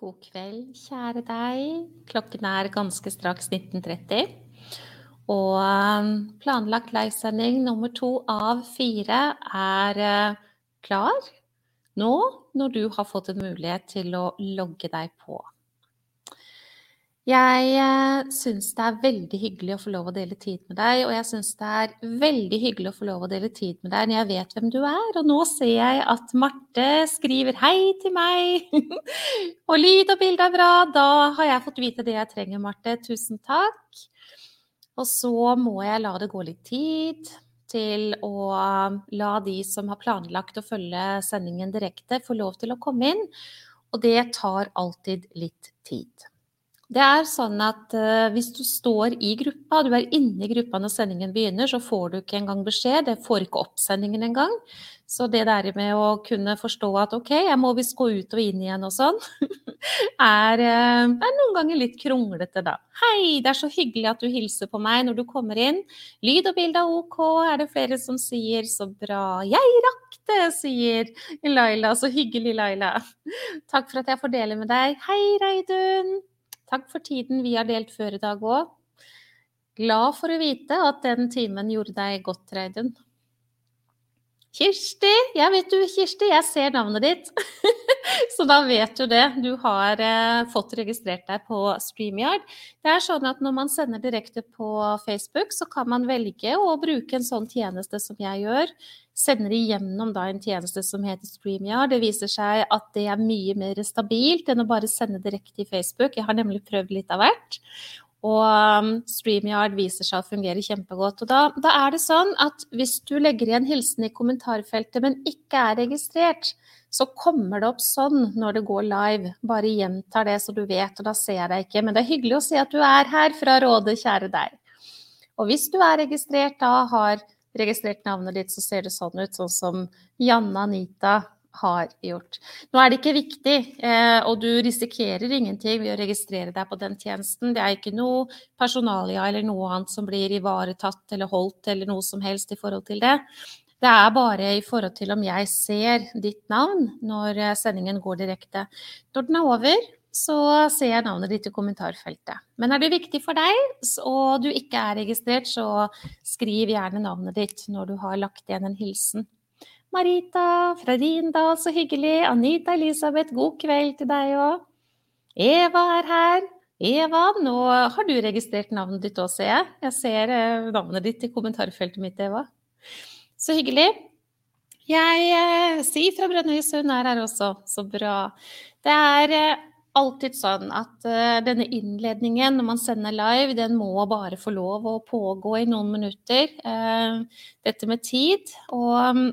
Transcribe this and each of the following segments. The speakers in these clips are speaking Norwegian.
God kveld, kjære deg. Klokken er ganske straks 19.30. Og um, planlagt livesending nummer to av fire er uh, klar nå når du har fått en mulighet til å logge deg på. Jeg eh, syns det er veldig hyggelig å få lov å dele tid med deg, og jeg syns det er veldig hyggelig å få lov å dele tid med deg når jeg vet hvem du er. Og nå ser jeg at Marte skriver 'hei til meg', og lyd og bilde er bra. Da har jeg fått vite det jeg trenger, Marte. Tusen takk. Og så må jeg la det gå litt tid til å la de som har planlagt å følge sendingen direkte, få lov til å komme inn. Og det tar alltid litt tid. Det er sånn at uh, hvis du står i gruppa, du er inne i gruppa når sendingen begynner, så får du ikke engang beskjed. Det får ikke oppsendingen engang. Så det der med å kunne forstå at OK, jeg må visst gå ut og inn igjen og sånn, er, uh, er, noen ganger litt kronglete, da. Hei, det er så hyggelig at du hilser på meg når du kommer inn. Lyd og bilde er OK, er det flere som sier. Så bra. Jeg rakk det, sier Laila. Så hyggelig, Laila. Takk for at jeg får dele med deg. Hei, Reidun. Takk for tiden vi har delt før i dag òg. Glad for å vite at den timen gjorde deg godt, Reidun. Kirsti! Jeg vet du, Kirsti, jeg ser navnet ditt. så da vet du det. Du har eh, fått registrert deg på StreamYard. Det er sånn at når man sender direkte på Facebook, så kan man velge å bruke en sånn tjeneste som jeg gjør. Sender igjennom da en tjeneste som heter StreamYard. Det viser seg at det er mye mer stabilt enn å bare sende direkte i Facebook. Jeg har nemlig prøvd litt av hvert. Og um, StreamYard viser seg å fungere kjempegodt. Og da, da, er det sånn at hvis du legger igjen hilsen i kommentarfeltet, men ikke er registrert, så kommer det opp sånn når det går live. Bare gjentar det så du vet, og da ser jeg deg ikke. Men det er hyggelig å se at du er her fra Rådet, kjære deg. Og hvis du er registrert, da har registrert navnet ditt, så ser det sånn ut, sånn som Janne Anita har gjort. Nå er det ikke viktig, eh, og du risikerer ingenting ved å registrere deg på den tjenesten. Det er ikke noe personalia eller noe annet som blir ivaretatt eller holdt eller noe som helst i forhold til det. Det er bare i forhold til om jeg ser ditt navn når eh, sendingen går direkte. Når den er over, så ser jeg navnet ditt i kommentarfeltet. Men er det viktig for deg, og du ikke er registrert, så skriv gjerne navnet ditt når du har lagt igjen en hilsen. Marita fra Rindal, så hyggelig. Anita Elisabeth, god kveld til deg òg. Eva er her. Eva, nå har du registrert navnet ditt òg, ser jeg. Jeg ser eh, navnet ditt i kommentarfeltet mitt, Eva. Så hyggelig. Jeg eh, sier fra Brønnøysund er her også, så bra. Det er eh, alltid sånn at uh, denne innledningen når man sender live, den må bare få lov å pågå i noen minutter. Uh, dette med tid. Og um,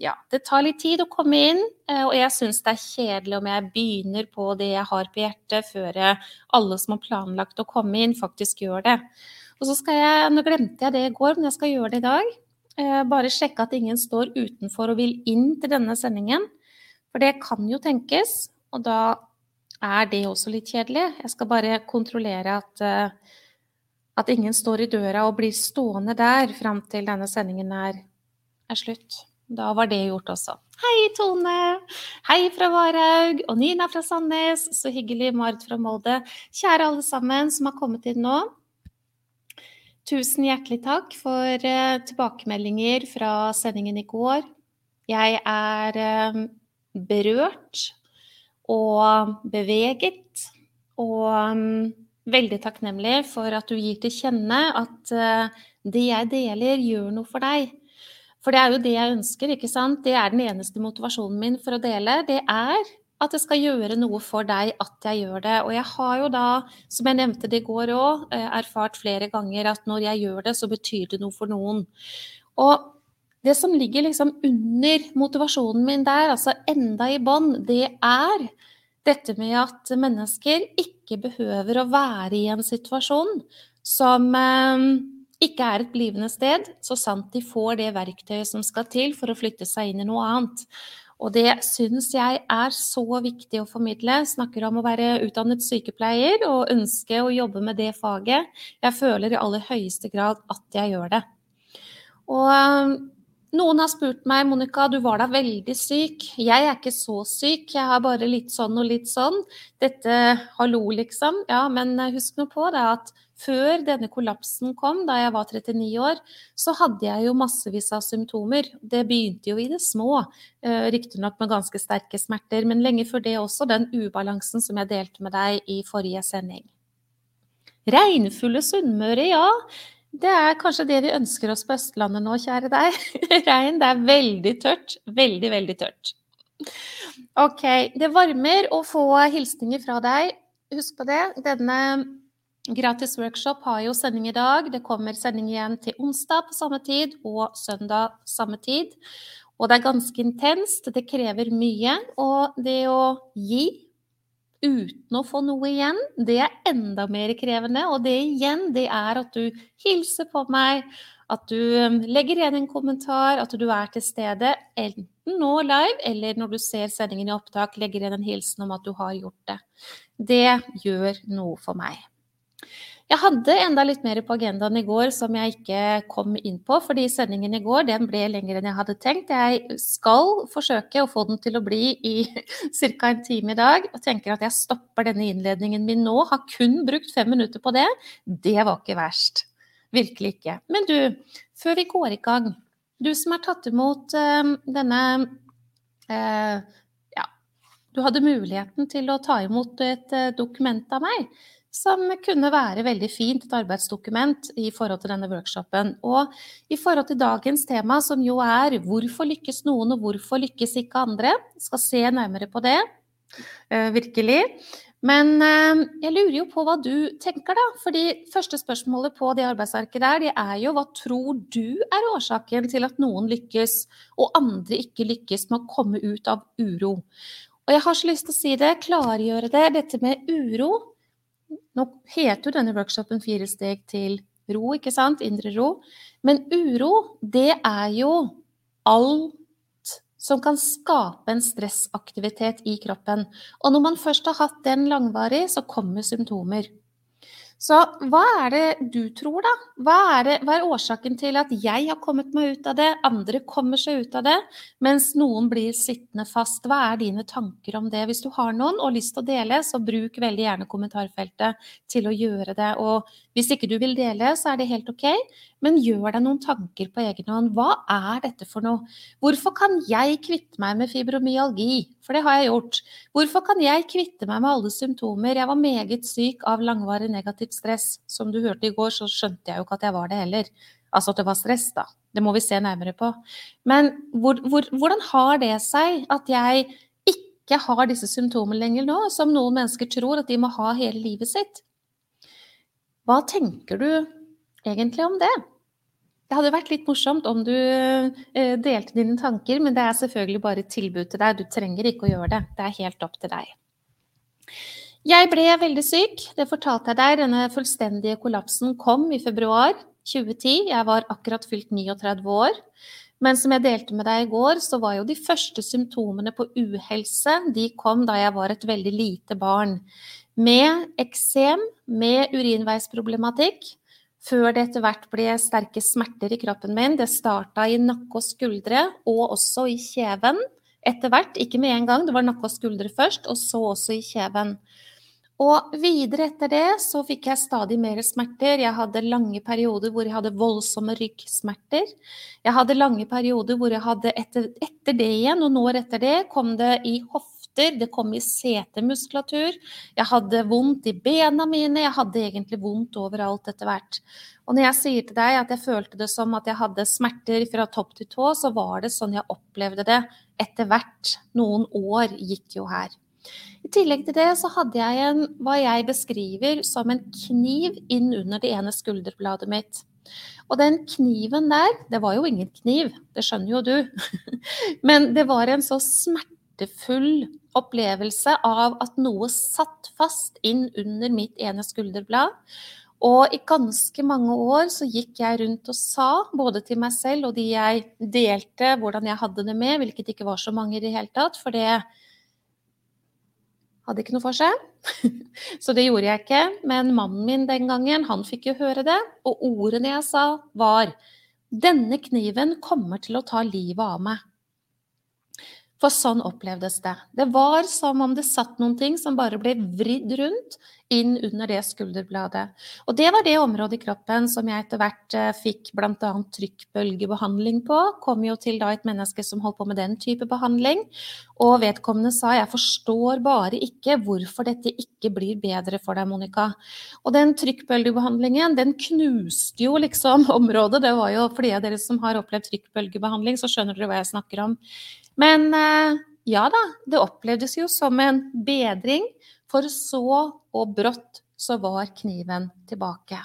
ja, det tar litt tid å komme inn, Uh, og jeg syns det er kjedelig om jeg begynner på det jeg har på hjertet, før alle som har planlagt å komme inn, faktisk gjør det. Og så skal jeg, Nå glemte jeg det i går, men jeg skal gjøre det i dag. Bare sjekke at ingen står utenfor og vil inn til denne sendingen. For det kan jo tenkes, og da er det også litt kjedelig. Jeg skal bare kontrollere at, eh, at ingen står i døra og blir stående der fram til denne sendingen er er slutt. Da var det gjort også. Hei, Tone! Hei fra Varhaug! Og Nina fra Sandnes. Så hyggelig. Marit fra Molde. Kjære alle sammen som har kommet inn nå. Tusen hjertelig takk for uh, tilbakemeldinger fra sendingen i går. Jeg er uh, berørt og beveget og um, veldig takknemlig for at du gir til kjenne at uh, det jeg deler, gjør noe for deg. For det er jo det jeg ønsker, ikke sant. Det er den eneste motivasjonen min for å dele. Det er at det skal gjøre noe for deg at jeg gjør det. Og jeg har jo da, som jeg nevnte det i går òg, eh, erfart flere ganger at når jeg gjør det, så betyr det noe for noen. Og det som ligger liksom under motivasjonen min der, altså enda i bånn, det er dette med at mennesker ikke behøver å være i en situasjon som eh, ikke er et blivende sted, så sant de får det verktøyet som skal til for å flytte seg inn i noe annet. Og det syns jeg er så viktig å formidle. Snakker om å være utdannet sykepleier og ønske å jobbe med det faget. Jeg føler i aller høyeste grad at jeg gjør det. Og Noen har spurt meg Monica, du var da veldig syk. Jeg er ikke så syk, jeg har bare litt sånn og litt sånn. Dette hallo, liksom. Ja, men husk nå på det at før denne kollapsen kom, da jeg var 39 år, så hadde jeg jo massevis av symptomer. Det begynte jo i det små, eh, riktignok med ganske sterke smerter, men lenge før det også den ubalansen som jeg delte med deg i forrige sending. Regnfulle Sunnmøre, ja. Det er kanskje det vi ønsker oss på Østlandet nå, kjære deg. Regn. Det er veldig tørt. Veldig, veldig tørt. Ok. Det varmer å få hilsninger fra deg. Husk på det. Denne gratis workshop har jo sending i dag. Det kommer sending igjen til onsdag på samme tid og søndag samme tid. Og det er ganske intenst. Det krever mye. Og det å gi uten å få noe igjen, det er enda mer krevende. Og det igjen, det er at du hilser på meg, at du um, legger igjen en kommentar, at du er til stede, enten nå live eller når du ser sendingen i opptak, legger igjen en hilsen om at du har gjort det. Det gjør noe for meg. Jeg hadde enda litt mer på agendaen i går som jeg ikke kom inn på, fordi sendingen i går den ble lengre enn jeg hadde tenkt. Jeg skal forsøke å få den til å bli i ca. en time i dag, og tenker at jeg stopper denne innledningen min nå. Har kun brukt fem minutter på det. Det var ikke verst. Virkelig ikke. Men du, før vi går i gang, du som har tatt imot øh, denne øh, Ja, du hadde muligheten til å ta imot et øh, dokument av meg som kunne være veldig fint, et arbeidsdokument i forhold til denne workshopen. Og i forhold til dagens tema, som jo er 'Hvorfor lykkes noen, og hvorfor lykkes ikke andre?' Skal se nærmere på det, uh, virkelig. Men uh, jeg lurer jo på hva du tenker, da. Fordi første spørsmålet på det arbeidsarket der, det er jo hva tror du er årsaken til at noen lykkes, og andre ikke lykkes med å komme ut av uro? Og jeg har så lyst til å si det, klargjøre det, dette med uro nå heter jo denne workshopen Fire steg til ro, ikke sant? Indre ro. Men uro, det er jo alt som kan skape en stressaktivitet i kroppen. Og når man først har hatt den langvarig, så kommer symptomer. Så hva er det du tror, da? Hva er, det, hva er, årsaken til at jeg har kommet meg ut av det, andre kommer seg ut av det, mens noen blir sittende fast? Hva er dine tanker om det? Hvis du har noen og lyst til å dele, så bruk veldig gjerne kommentarfeltet til å gjøre det. Og hvis ikke du vil dele, så er det helt ok, men gjør deg noen tanker på egen hånd. Hva er dette for noe? Hvorfor kan jeg kvitte meg med fibromyalgi? For det har jeg gjort. Hvorfor kan jeg kvitte meg med alle symptomer? Jeg var meget syk av langvarig negativt stress. Som du hørte i går, så skjønte jeg jo ikke at jeg var det heller. Altså at det var stress, da. Det må vi se nærmere på. Men hvor, hvor, hvordan har det seg at jeg ikke har disse symptomene lenger nå, som noen mennesker tror at de må ha hele livet sitt? Hva tenker du egentlig om det? Det hadde vært litt morsomt om du eh, delte dine tanker, men det er selvfølgelig bare et tilbud til deg. Du trenger ikke å gjøre det. Det er helt opp til deg. Jeg ble veldig syk. Det fortalte jeg deg. Denne fullstendige kollapsen kom i februar 2010. Jeg var akkurat fylt 39 år. Men som jeg delte med deg i går, så var jo de første symptomene på uhelse de kom da jeg var et veldig lite barn. Med eksem, med urinveisproblematikk, før det etter hvert ble sterke smerter i kroppen min. Det starta i nakke og skuldre, og også i kjeven etter hvert. Ikke med en gang, det var nakke og skuldre først, og så også i kjeven. Og videre etter det så fikk jeg stadig mer smerter. Jeg hadde lange perioder hvor jeg hadde voldsomme ryggsmerter. Jeg hadde lange perioder hvor jeg hadde etter, etter det igjen, noen år etter det, kom det i hofta hofter, det kom i setemuskulatur. Jeg hadde vondt i bena mine, jeg hadde egentlig vondt overalt etter hvert. Og når jeg sier til deg at jeg følte det som at jeg hadde smerter fra topp til tå, så var det sånn jeg opplevde det etter hvert. Noen år gikk jo her. I tillegg til det så hadde jeg en, hva jeg beskriver som en kniv inn under det ene skulderbladet mitt. Og den kniven der, det var jo ingen kniv, det skjønner jo du, men det var en så smertefull opplevelse av at noe satt fast inn under mitt ene skulderblad. Og i ganske mange år så gikk jeg rundt og sa, både til meg selv og de jeg delte hvordan jeg hadde det med, hvilket ikke var så mange i det hele tatt, for det hadde ikke noe for seg. Så det gjorde jeg ikke. Men mannen min den gangen, han fikk jo høre det. Og ordene jeg sa, var Denne kniven kommer til å ta livet av meg. For sånn opplevdes det. Det var som om det satt noen ting som bare ble vridd rundt inn under det skulderbladet. Og det var det området i kroppen som jeg etter hvert eh, fikk bl.a. trykkbølgebehandling på. Kom jo til da et menneske som holdt på med den type behandling. Og vedkommende sa jeg forstår bare ikke hvorfor dette ikke blir bedre for deg, Monica. Og den trykkbølgebehandlingen, den knuste jo liksom området. Det var jo de av dere som har opplevd trykkbølgebehandling, så skjønner dere hva jeg snakker om. Men eh, ja da, det opplevdes jo som en bedring, for så og brått så var kniven tilbake.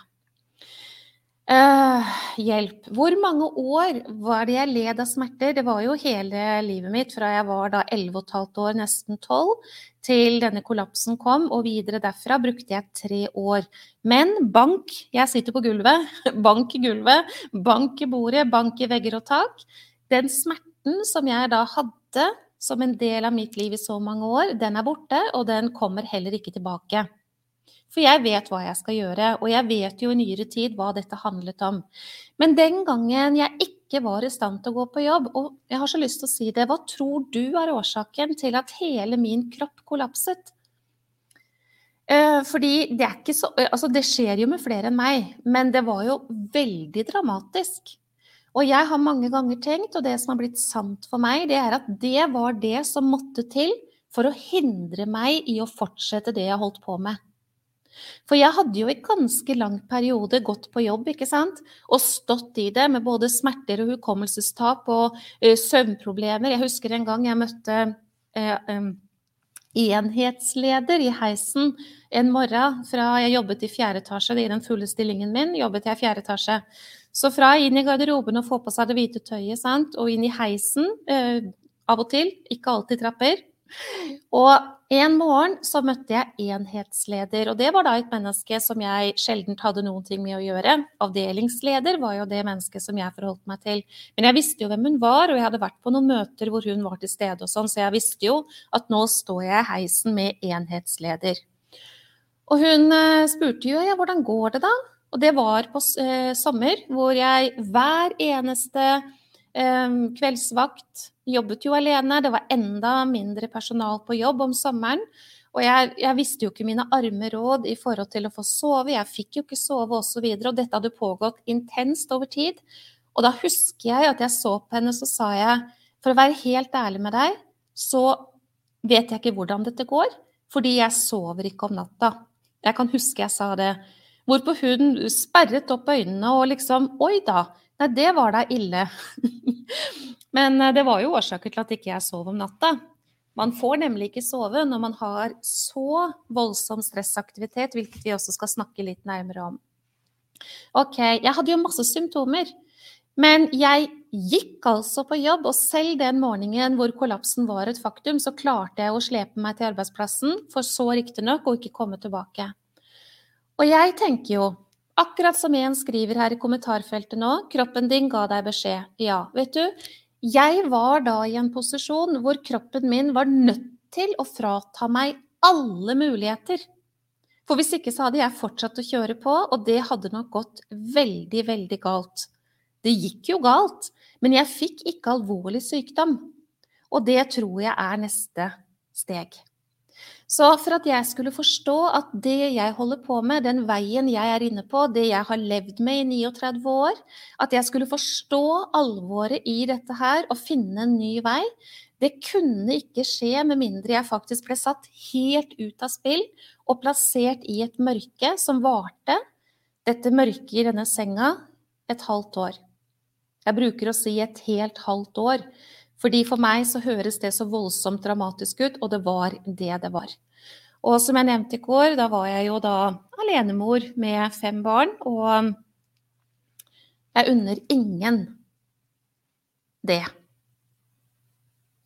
Uh, hjelp. Hvor mange år var det jeg led av smerter? Det var jo hele livet mitt fra jeg var da 11,5 år, nesten 12, til denne kollapsen kom, og videre derfra brukte jeg tre år. Men bank, jeg sitter på gulvet, bank i gulvet, bank i bordet, bank i vegger og tak. Den smerten smerten som jeg da hadde som en del av mitt liv i så mange år, den er borte, og den kommer heller ikke tilbake. For jeg vet hva jeg skal gjøre, og jeg vet jo i nyere tid hva dette handlet om. Men den gangen jeg ikke var i stand til å gå på jobb, og jeg har så lyst til å si det, hva tror du er årsaken til at hele min kropp kollapset? Eh, fordi det så Altså, det skjer jo med flere enn meg, men det var jo veldig dramatisk. Og jeg har mange ganger tenkt, og det som har blitt sant for meg, det er at det var det som måtte til for å hindre meg i å fortsette det jeg holdt på med. For jeg hadde jo i ganske lang periode gått på jobb ikke sant? og stått i det med både smerter og hukommelsestap og uh, søvnproblemer. Jeg husker en gang jeg møtte uh, um, enhetsleder i heisen en morgen fra jeg jobbet i fjerde etasje, det er den fulle stillingen min, jobbet jeg i fjerde etasje. Så fra inn i garderoben og få på seg det hvite tøyet, sant? og inn i heisen, eh, av og til, ikke alltid trapper. Og en morgen så møtte jeg enhetsleder, og det var da et menneske som jeg sjelden hadde noen ting med å gjøre. Avdelingsleder var jo det mennesket som jeg forholdt meg til. Men jeg visste jo hvem hun var, og jeg hadde vært på noen møter hvor hun var til stede og sånn, så jeg visste jo at nå står jeg i heisen med enhetsleder. Og hun eh, spurte jo ja, hvordan går det da? Og det var på eh, sommer, hvor jeg hver eneste eh, kveldsvakt jobbet jo alene. Det var enda mindre personal på jobb om sommeren. Og jeg, jeg, visste jo ikke mine arme råd i forhold til å få sove. Jeg fikk jo ikke sove osv. Og, så og dette hadde pågått intenst over tid. Og da husker jeg at jeg så på henne, så sa jeg for å være helt ærlig med deg, så vet jeg ikke hvordan dette går, fordi jeg sover ikke om natta. Jeg kan huske jeg sa det. Hvorpå hun sperret opp øynene og liksom Oi da! Nei, det var da ille. Men eh, det var jo årsaker til at ikke jeg sov om natta. Man får nemlig ikke sove når man har så voldsom stressaktivitet, hvilket vi også skal snakke litt nærmere om. Ok, jeg hadde jo masse symptomer. Men jeg gikk altså på jobb, og selv den morgenen hvor kollapsen var et faktum, så klarte jeg å slepe meg til arbeidsplassen, for så riktignok å ikke komme tilbake. Og jeg tenker jo, akkurat som en skriver her i kommentarfeltet nå, kroppen din ga deg beskjed. Ja, vet du, jeg var da i en posisjon hvor kroppen min var nødt til å frata meg alle muligheter. For hvis ikke så hadde jeg fortsatt å kjøre på, og det hadde nok gått veldig, veldig galt. Det gikk jo galt, men jeg fikk ikke alvorlig sykdom. Og det tror jeg er neste steg. Så for at jeg skulle forstå at det jeg holder på med, den veien jeg er inne på, det jeg har levd med i 39 år, at jeg skulle forstå alvoret i dette her og finne en ny vei, det kunne ikke skje med mindre jeg faktisk ble satt helt ut av spill og plassert i et mørke som varte, dette mørket i denne senga, et halvt år. Jeg bruker å si et helt halvt år, fordi for meg så høres det så voldsomt dramatisk ut, og det var det det var. Og som jeg nevnte i går, da var jeg jo da alenemor med fem barn, og jeg unner ingen det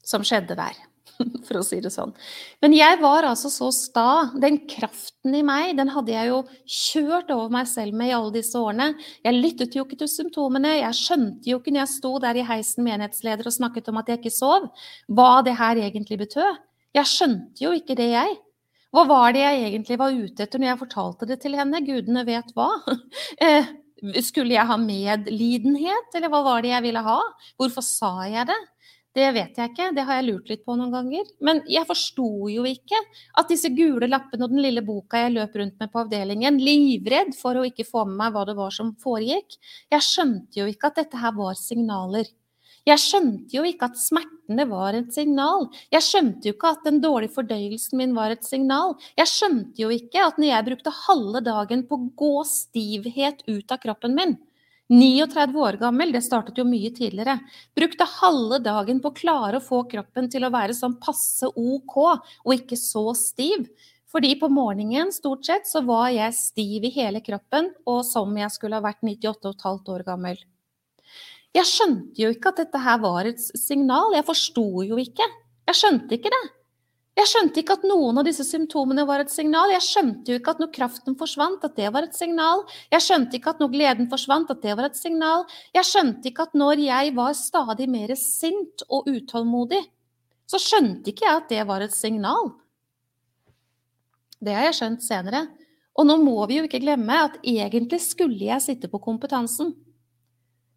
som skjedde der. for å si det sånn. Men jeg var altså så sta. Den kraften i meg, den hadde jeg jo kjørt over meg selv med i alle disse årene. Jeg lyttet jo ikke til symptomene. Jeg skjønte jo ikke når jeg sto der i heisen menighetsleder og snakket om at jeg ikke sov, hva det her egentlig betød. Jeg skjønte jo ikke det, jeg. Hva var det jeg egentlig var ute etter når jeg fortalte det til henne? Gudene vet hva. Eh, Skulle jeg ha medlidenhet, eller hva var det jeg ville ha? Hvorfor sa jeg det? Det vet jeg ikke, det har jeg lurt litt på noen ganger. Men jeg forsto jo ikke at disse gule lappene og den lille boka jeg løp rundt med på avdelingen, livredd for å ikke få med meg hva det var som foregikk, jeg skjønte jo ikke at dette her var signaler. Jeg skjønte jo ikke at smertene var et signal. Jeg skjønte jo ikke at den dårlige fordøyelsen min var et signal. Jeg skjønte jo ikke at når jeg brukte halve dagen på å gå stivhet ut av kroppen min, 39 år gammel, det startet jo mye tidligere. Brukte halve dagen på å klare å få kroppen til å være sånn passe OK, og ikke så stiv. Fordi på morgenen stort sett så var jeg stiv i hele kroppen, og som jeg skulle ha vært 98,5 år gammel. Jeg skjønte jo ikke at dette her var et signal, jeg forsto jo ikke. Jeg skjønte ikke det. Jeg skjønte ikke at noen av disse symptomene var et signal. Jeg skjønte jo ikke at når kraften forsvant, at det var et signal. Jeg skjønte ikke at når gleden forsvant, at det var et signal. Jeg skjønte ikke at når jeg var stadig mer sint og utålmodig, så skjønte ikke jeg at det var et signal. Det har jeg skjønt senere. Og nå må vi jo ikke glemme at egentlig skulle jeg sitte på kompetansen.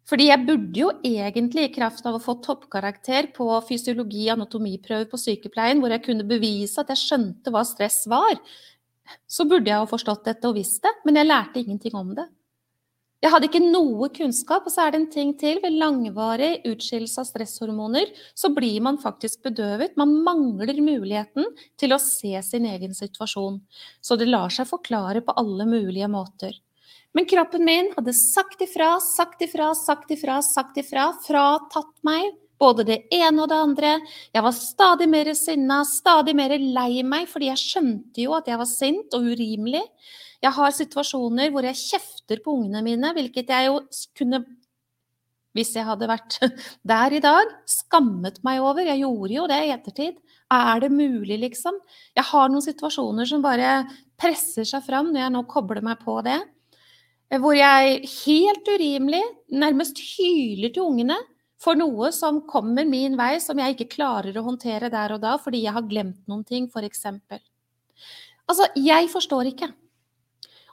Fordi jeg burde jo egentlig, i kraft av å få toppkarakter på fysiologi- og anatomiprøver på sykepleien, hvor jeg kunne bevise at jeg skjønte hva stress var, så burde jeg ha forstått dette og visst det, men jeg lærte ingenting om det. Jeg hadde ikke noe kunnskap, og så er det en ting til. Ved langvarig utskillelse av stresshormoner så blir man faktisk bedøvet. Man mangler muligheten til å se sin egen situasjon. Så det lar seg forklare på alle mulige måter. Men kroppen min hadde sagt ifra, sagt ifra, sagt ifra, sagt ifra, fratatt meg både det ene og det andre. Jeg var stadig mer sinna, stadig mer lei meg, fordi jeg skjønte jo at jeg var sint og urimelig. Jeg har situasjoner hvor jeg kjefter på ungene mine, hvilket jeg jo kunne hvis jeg hadde vært der i dag, skammet meg over. Jeg gjorde jo det i ettertid. Er det mulig, liksom? Jeg har noen situasjoner som bare presser seg fram når jeg nå kobler meg på det. Eh, hvor jeg helt urimelig nærmest hyler til ungene for noe som kommer min vei, som jeg ikke klarer å håndtere der og da fordi jeg har glemt noen ting, f.eks. Altså, jeg forstår ikke.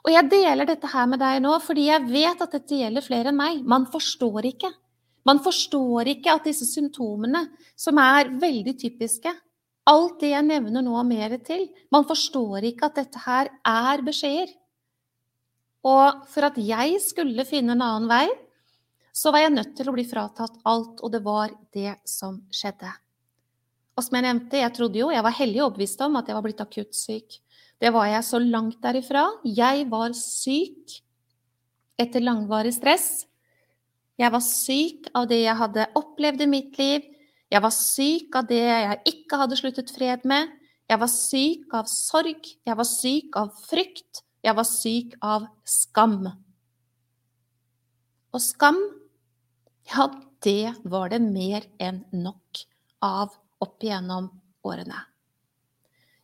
Og jeg deler dette her med deg nå fordi jeg vet at dette gjelder flere enn meg. Man forstår ikke. Man forstår ikke at disse symptomene, som er veldig typiske, alt det jeg nevner nå mer til, man forstår ikke at dette her er beskjeder. Og for at jeg skulle finne en annen vei, så var jeg nødt til å bli fratatt alt, og det var det som skjedde. Og som jeg nevnte, jeg trodde jo, jeg var hellig overbevist om at jeg var blitt akutt syk. Det var jeg så langt derifra. Jeg var syk etter langvarig stress. Jeg var syk av det jeg hadde opplevd i mitt liv. Jeg var syk av det jeg ikke hadde sluttet fred med. Jeg var syk av sorg. Jeg var syk av frykt. Jeg var syk av skam. Og skam, ja, det var det mer enn nok av opp igjennom årene.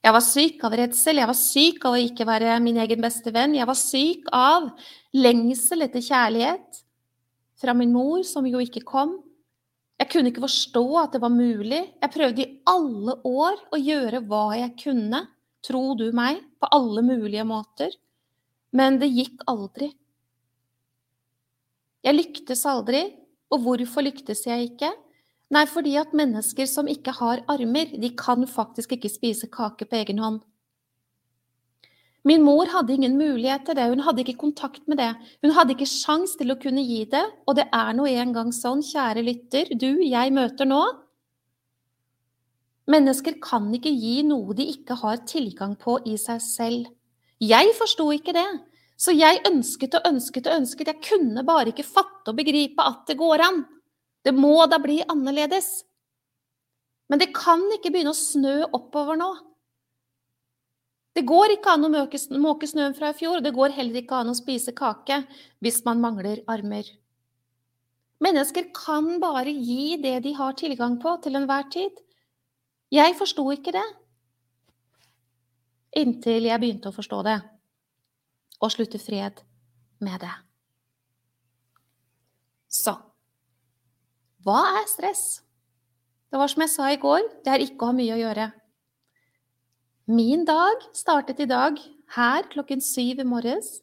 Jeg var syk av redsel, jeg var syk av å ikke være min egen beste venn. Jeg var syk av lengsel etter kjærlighet fra min mor, som jo ikke kom. Jeg kunne ikke forstå at det var mulig. Jeg prøvde i alle år å gjøre hva jeg kunne, tro du meg, på alle mulige måter. Men det gikk aldri. Jeg lyktes aldri. Og hvorfor lyktes jeg ikke? Nei, fordi at mennesker som ikke har armer, de kan faktisk ikke spise kake på egen hånd. Min mor hadde ingen mulighet til det, hun hadde ikke kontakt med det. Hun hadde ikke sjans til å kunne gi det, og det er nå engang sånn, kjære lytter, du jeg møter nå. Mennesker kan ikke gi noe de ikke har tilgang på i seg selv. Jeg forsto ikke det. Så jeg ønsket og ønsket og ønsket. Jeg kunne bare ikke fatte og begripe at det går an. Det må da bli annerledes. Men det kan ikke begynne å snø oppover nå. Det går ikke an å måke snøen fra i fjor, og det går heller ikke an å spise kake hvis man mangler armer. Mennesker kan bare gi det de har tilgang på til enhver tid. Jeg forsto ikke det. Inntil jeg begynte å forstå det og slutte fred med det. Så hva er stress? Det var som jeg sa i går, det er ikke å ha mye å gjøre. Min dag startet i dag her klokken syv i morges.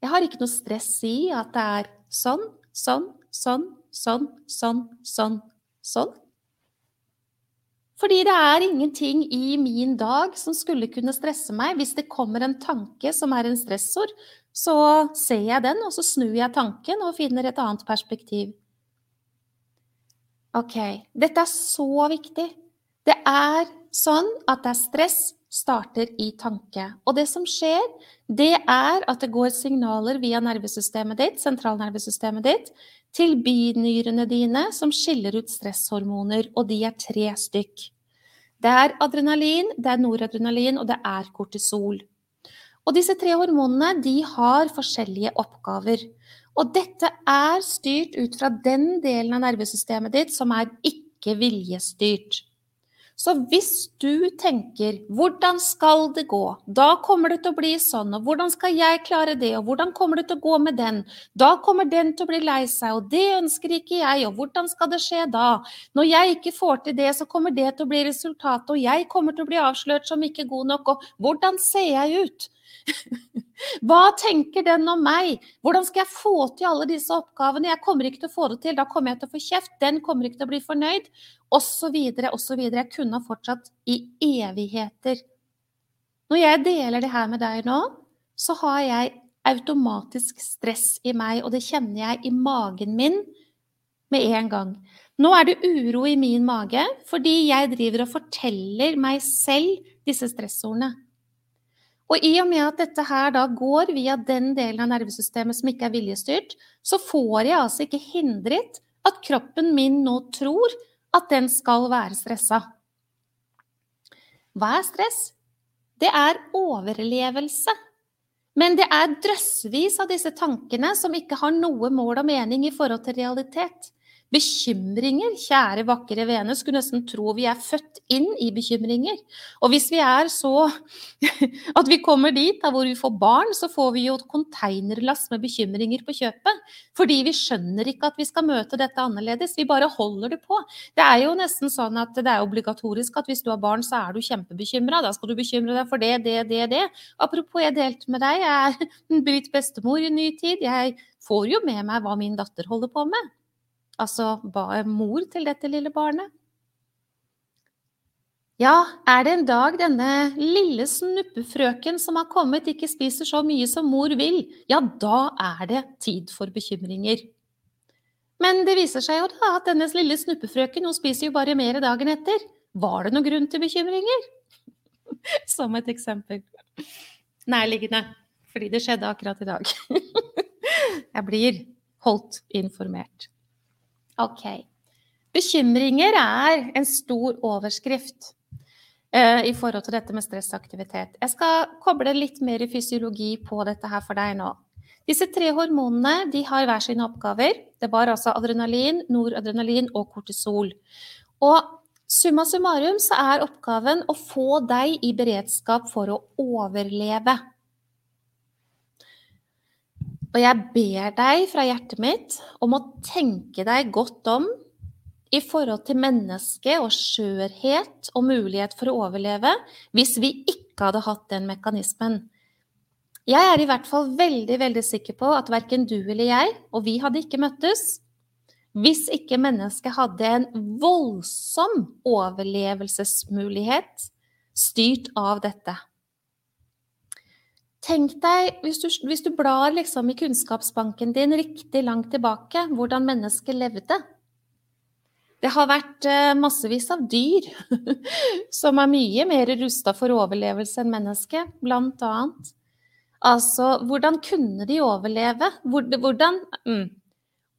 Jeg har ikke noe stress i at det er sånn, sånn, sånn, sånn, sånn, sånn, sånn. Fordi det er ingenting i min dag som skulle kunne stresse meg. Hvis det kommer en tanke som er en stressord, så ser jeg den, og så snur jeg tanken og finner et annet perspektiv. Ok, dette er så viktig. Det er sånn at det er stress starter i tanke. Og det som skjer, det er at det går signaler via nervesystemet ditt, sentralnervesystemet ditt, til binyrene dine som skiller ut stresshormoner, og de er tre stykk. Det er adrenalin, det er noradrenalin, og det er kortisol. Og disse tre hormonene de har forskjellige oppgaver. Og dette er styrt ut fra den delen av nervesystemet ditt som er ikke viljestyrt. Så hvis du tenker 'hvordan skal det gå', da kommer det til å bli sånn, og 'hvordan skal jeg klare det', og 'hvordan kommer det til å gå med den', da kommer den til å bli lei seg, og 'det ønsker ikke jeg', og 'hvordan skal det skje da'? Når jeg ikke får til det, så kommer det til å bli resultatet, og jeg kommer til å bli avslørt som ikke god nok, og 'hvordan ser jeg ut'? Hva tenker den om meg? Hvordan skal jeg få til alle disse oppgavene? Jeg kommer ikke til å få det til, da kommer jeg til å få kjeft, den kommer ikke til å bli fornøyd, osv., osv. Jeg kunne ha fortsatt i evigheter. Når jeg deler det her med deg nå, så har jeg automatisk stress i meg, og det kjenner jeg i magen min med en gang. Nå er det uro i min mage fordi jeg driver og forteller meg selv disse stressordene. Og i og med at dette her da går via den delen av nervesystemet som ikke er viljestyrt, så får jeg altså ikke hindret at kroppen min nå tror at den skal være stressa. Hva er stress? Det er overlevelse. Men det er drøssevis av disse tankene som ikke har noe mål og mening i forhold til realitet. Bekymringer, kjære, vakre vene, skulle nesten tro vi er født inn i bekymringer. Og hvis vi er så at vi kommer dit da hvor vi får barn, så får vi jo konteinerlass med bekymringer på kjøpet. Fordi vi skjønner ikke at vi skal møte dette annerledes. Vi bare holder det på. Det er jo nesten sånn at det er obligatorisk at hvis du har barn, så er du kjempebekymra. Da skal du bekymre deg for det, det, det, det. Apropos, jeg delte med deg, jeg er blitt bestemor i ny tid. Jeg får jo med meg hva min datter holder på med. Altså mor til dette lille barnet. Ja, er det en dag denne lille snuppefrøken som har kommet, ikke spiser så mye som mor vil, ja, da er det tid for bekymringer. Men det viser seg jo da at denne lille snuppefrøken hun spiser jo bare mer dagen etter. Var det noen grunn til bekymringer? Som et eksempel. Nærliggende, fordi det skjedde akkurat i dag. Jeg blir holdt informert. Ok. Bekymringer er en stor overskrift uh, i forhold til dette med stressaktivitet. Jeg skal koble litt mer fysiologi på dette her for deg nå. Disse tre hormonene de har hver sine oppgaver. Det var altså adrenalin, noradrenalin og kortisol. Og summa summarum så er oppgaven å få deg i beredskap for å overleve. Og jeg ber deg fra hjertet mitt om å tenke deg godt om i forhold til menneske og skjørhet og mulighet for å overleve hvis vi ikke hadde hatt den mekanismen. Jeg er i hvert fall veldig veldig sikker på at verken du eller jeg, og vi hadde ikke møttes, hvis ikke mennesket hadde en voldsom overlevelsesmulighet styrt av dette. Tenk deg, hvis du, hvis du blar liksom i kunnskapsbanken din riktig langt tilbake, hvordan mennesket levde. Det har vært eh, massevis av dyr som er mye mer rusta for overlevelse enn mennesket, blant annet. Altså, hvordan kunne de overleve? Hvordan mm.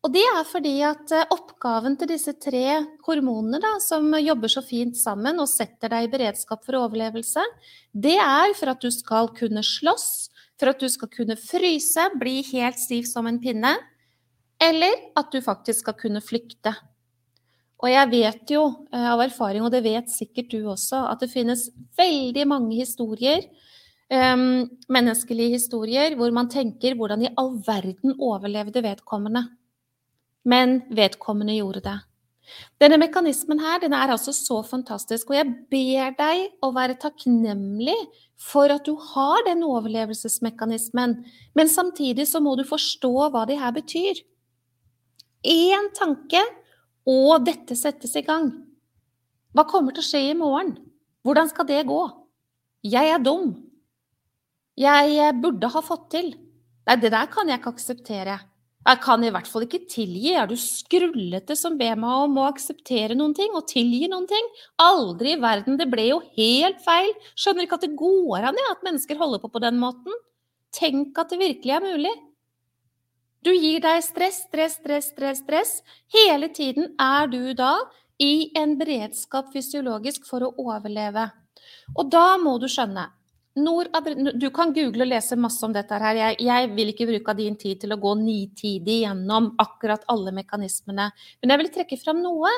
Og det er fordi at eh, oppgaven til disse tre hormonene da, som jobber så fint sammen og setter deg i beredskap for overlevelse, det er for at du skal kunne slåss, for at du skal kunne fryse, bli helt stiv som en pinne, eller at du faktisk skal kunne flykte. Og jeg vet jo eh, av erfaring, og det vet sikkert du også, at det finnes veldig mange historier, um, menneskelige historier, hvor man tenker hvordan i all verden overlevde vedkommende? Men vedkommende gjorde det. Denne mekanismen her, den er altså så fantastisk, og jeg ber deg å være takknemlig for at du har den overlevelsesmekanismen, men samtidig så må du forstå hva det her betyr. Én tanke, og dette settes i gang. Hva kommer til å skje i morgen? Hvordan skal det gå? Jeg er dum. Jeg burde ha fått til. Nei, det der kan jeg ikke akseptere. Jeg kan i hvert fall ikke tilgi. Er du skrullete som ber meg om å akseptere noen ting og tilgi noen ting? Aldri i verden. Det ble jo helt feil. Skjønner ikke at det går an at mennesker holder på på den måten. Tenk at det virkelig er mulig. Du gir deg stress, stress, stress, stress, stress. Hele tiden er du da i en beredskap fysiologisk for å overleve. Og da må du skjønne du kan google og lese masse om dette her. Jeg, jeg, vil ikke bruke din tid til å gå nitidig gjennom akkurat alle mekanismene. Men jeg vil trekke fram noe,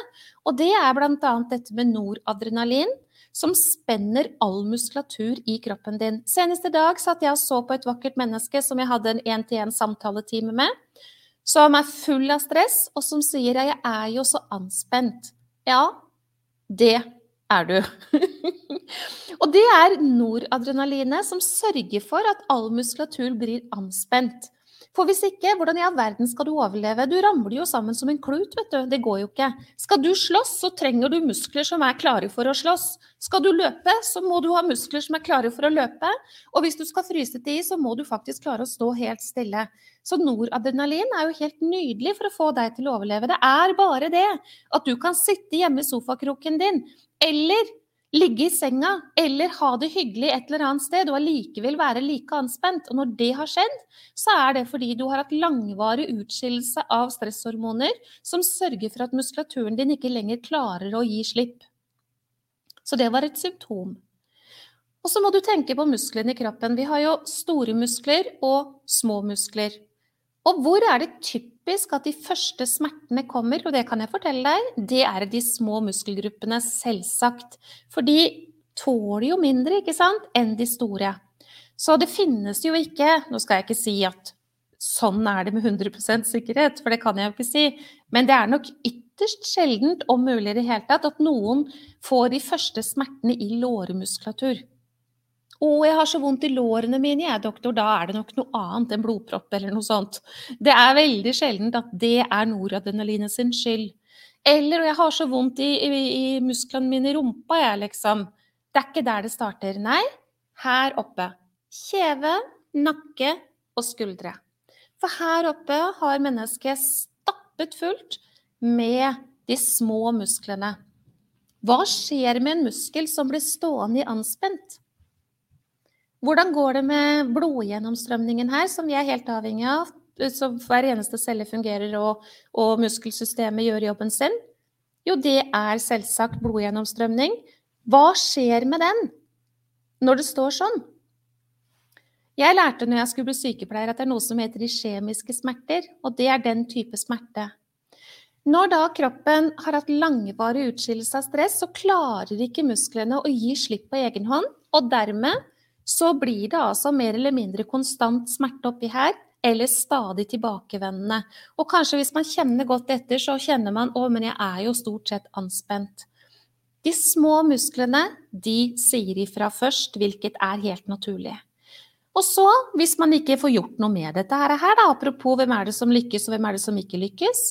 og det er bl.a. dette med noradrenalin. Som spenner all muskulatur i kroppen din. Senest i dag satt jeg og så på et vakkert menneske som jeg hadde en én-til-én-samtaletime med. Som er full av stress, og som sier 'jeg er jo så anspent'. Ja, det er du. og det er noradrenalinet som sørger for at all muskulatur blir anspent. For hvis ikke, hvordan i all verden skal du overleve? Du ramler jo sammen som en klut, vet du. Det går jo ikke. Skal du slåss, så trenger du muskler som er klare for å slåss. Skal du løpe, så må du ha muskler som er klare for å løpe. Og hvis du skal fryse til is, så må du faktisk klare å stå helt stille. Så noradrenalin er jo helt nydelig for å få deg til å overleve. Det er bare det at du kan sitte hjemme i sofakroken din eller ligge i senga eller ha det hyggelig et eller annet sted og allikevel være like anspent. Og når det har skjedd, så er det fordi du har hatt langvarig utskillelse av stresshormoner som sørger for at muskulaturen din ikke lenger klarer å gi slipp. Så det var et symptom. Og så må du tenke på musklene i kroppen. Vi har jo store muskler og små muskler. Og hvor er det typisk at de første smertene kommer? Og det kan jeg fortelle deg, det er de små muskelgruppene, selvsagt. For de tåler jo mindre, ikke sant, enn de store. Så det finnes jo ikke Nå skal jeg ikke si at sånn er det med 100% sikkerhet, for det kan jeg jo ikke si. Men det er nok ytterst sjeldent, om mulig i det hele tatt, at noen får de første smertene i lårmuskulatur. 'Å, jeg har så vondt i lårene mine, jeg, doktor.' Da er det nok noe annet enn blodpropp eller noe sånt. Det er veldig sjeldent at det er noradrenalinet sin skyld. Eller 'jeg har så vondt i, i, i musklene mine i rumpa, jeg', liksom. Det er ikke der det starter. Nei, her oppe. Kjeve, nakke og skuldre. For her oppe har mennesket stappet fullt med de små musklene. Hva skjer med en muskel som blir stående i anspent? Hvordan går det med blodgjennomstrømningen her, som vi er helt avhengig av? Så hver eneste celle fungerer, og, og muskelsystemet gjør jobben sin? Jo, det er selvsagt blodgjennomstrømning. Hva skjer med den når det står sånn? Jeg lærte når jeg skulle bli sykepleier at det er noe som heter de kjemiske smerter, og det er den type smerte. Når da kroppen har hatt langvarig utskillelse av stress, så klarer ikke musklene å gi slipp på egen hånd, og dermed så blir det altså mer eller mindre konstant smerte oppi her, eller stadig tilbakevendende. Og kanskje hvis man kjenner godt etter, så kjenner man å, men jeg er jo stort sett anspent. De små musklene de sier ifra først, hvilket er helt naturlig. Og så, hvis man ikke får gjort noe med dette her, da, apropos hvem er det som lykkes og hvem er det som ikke lykkes,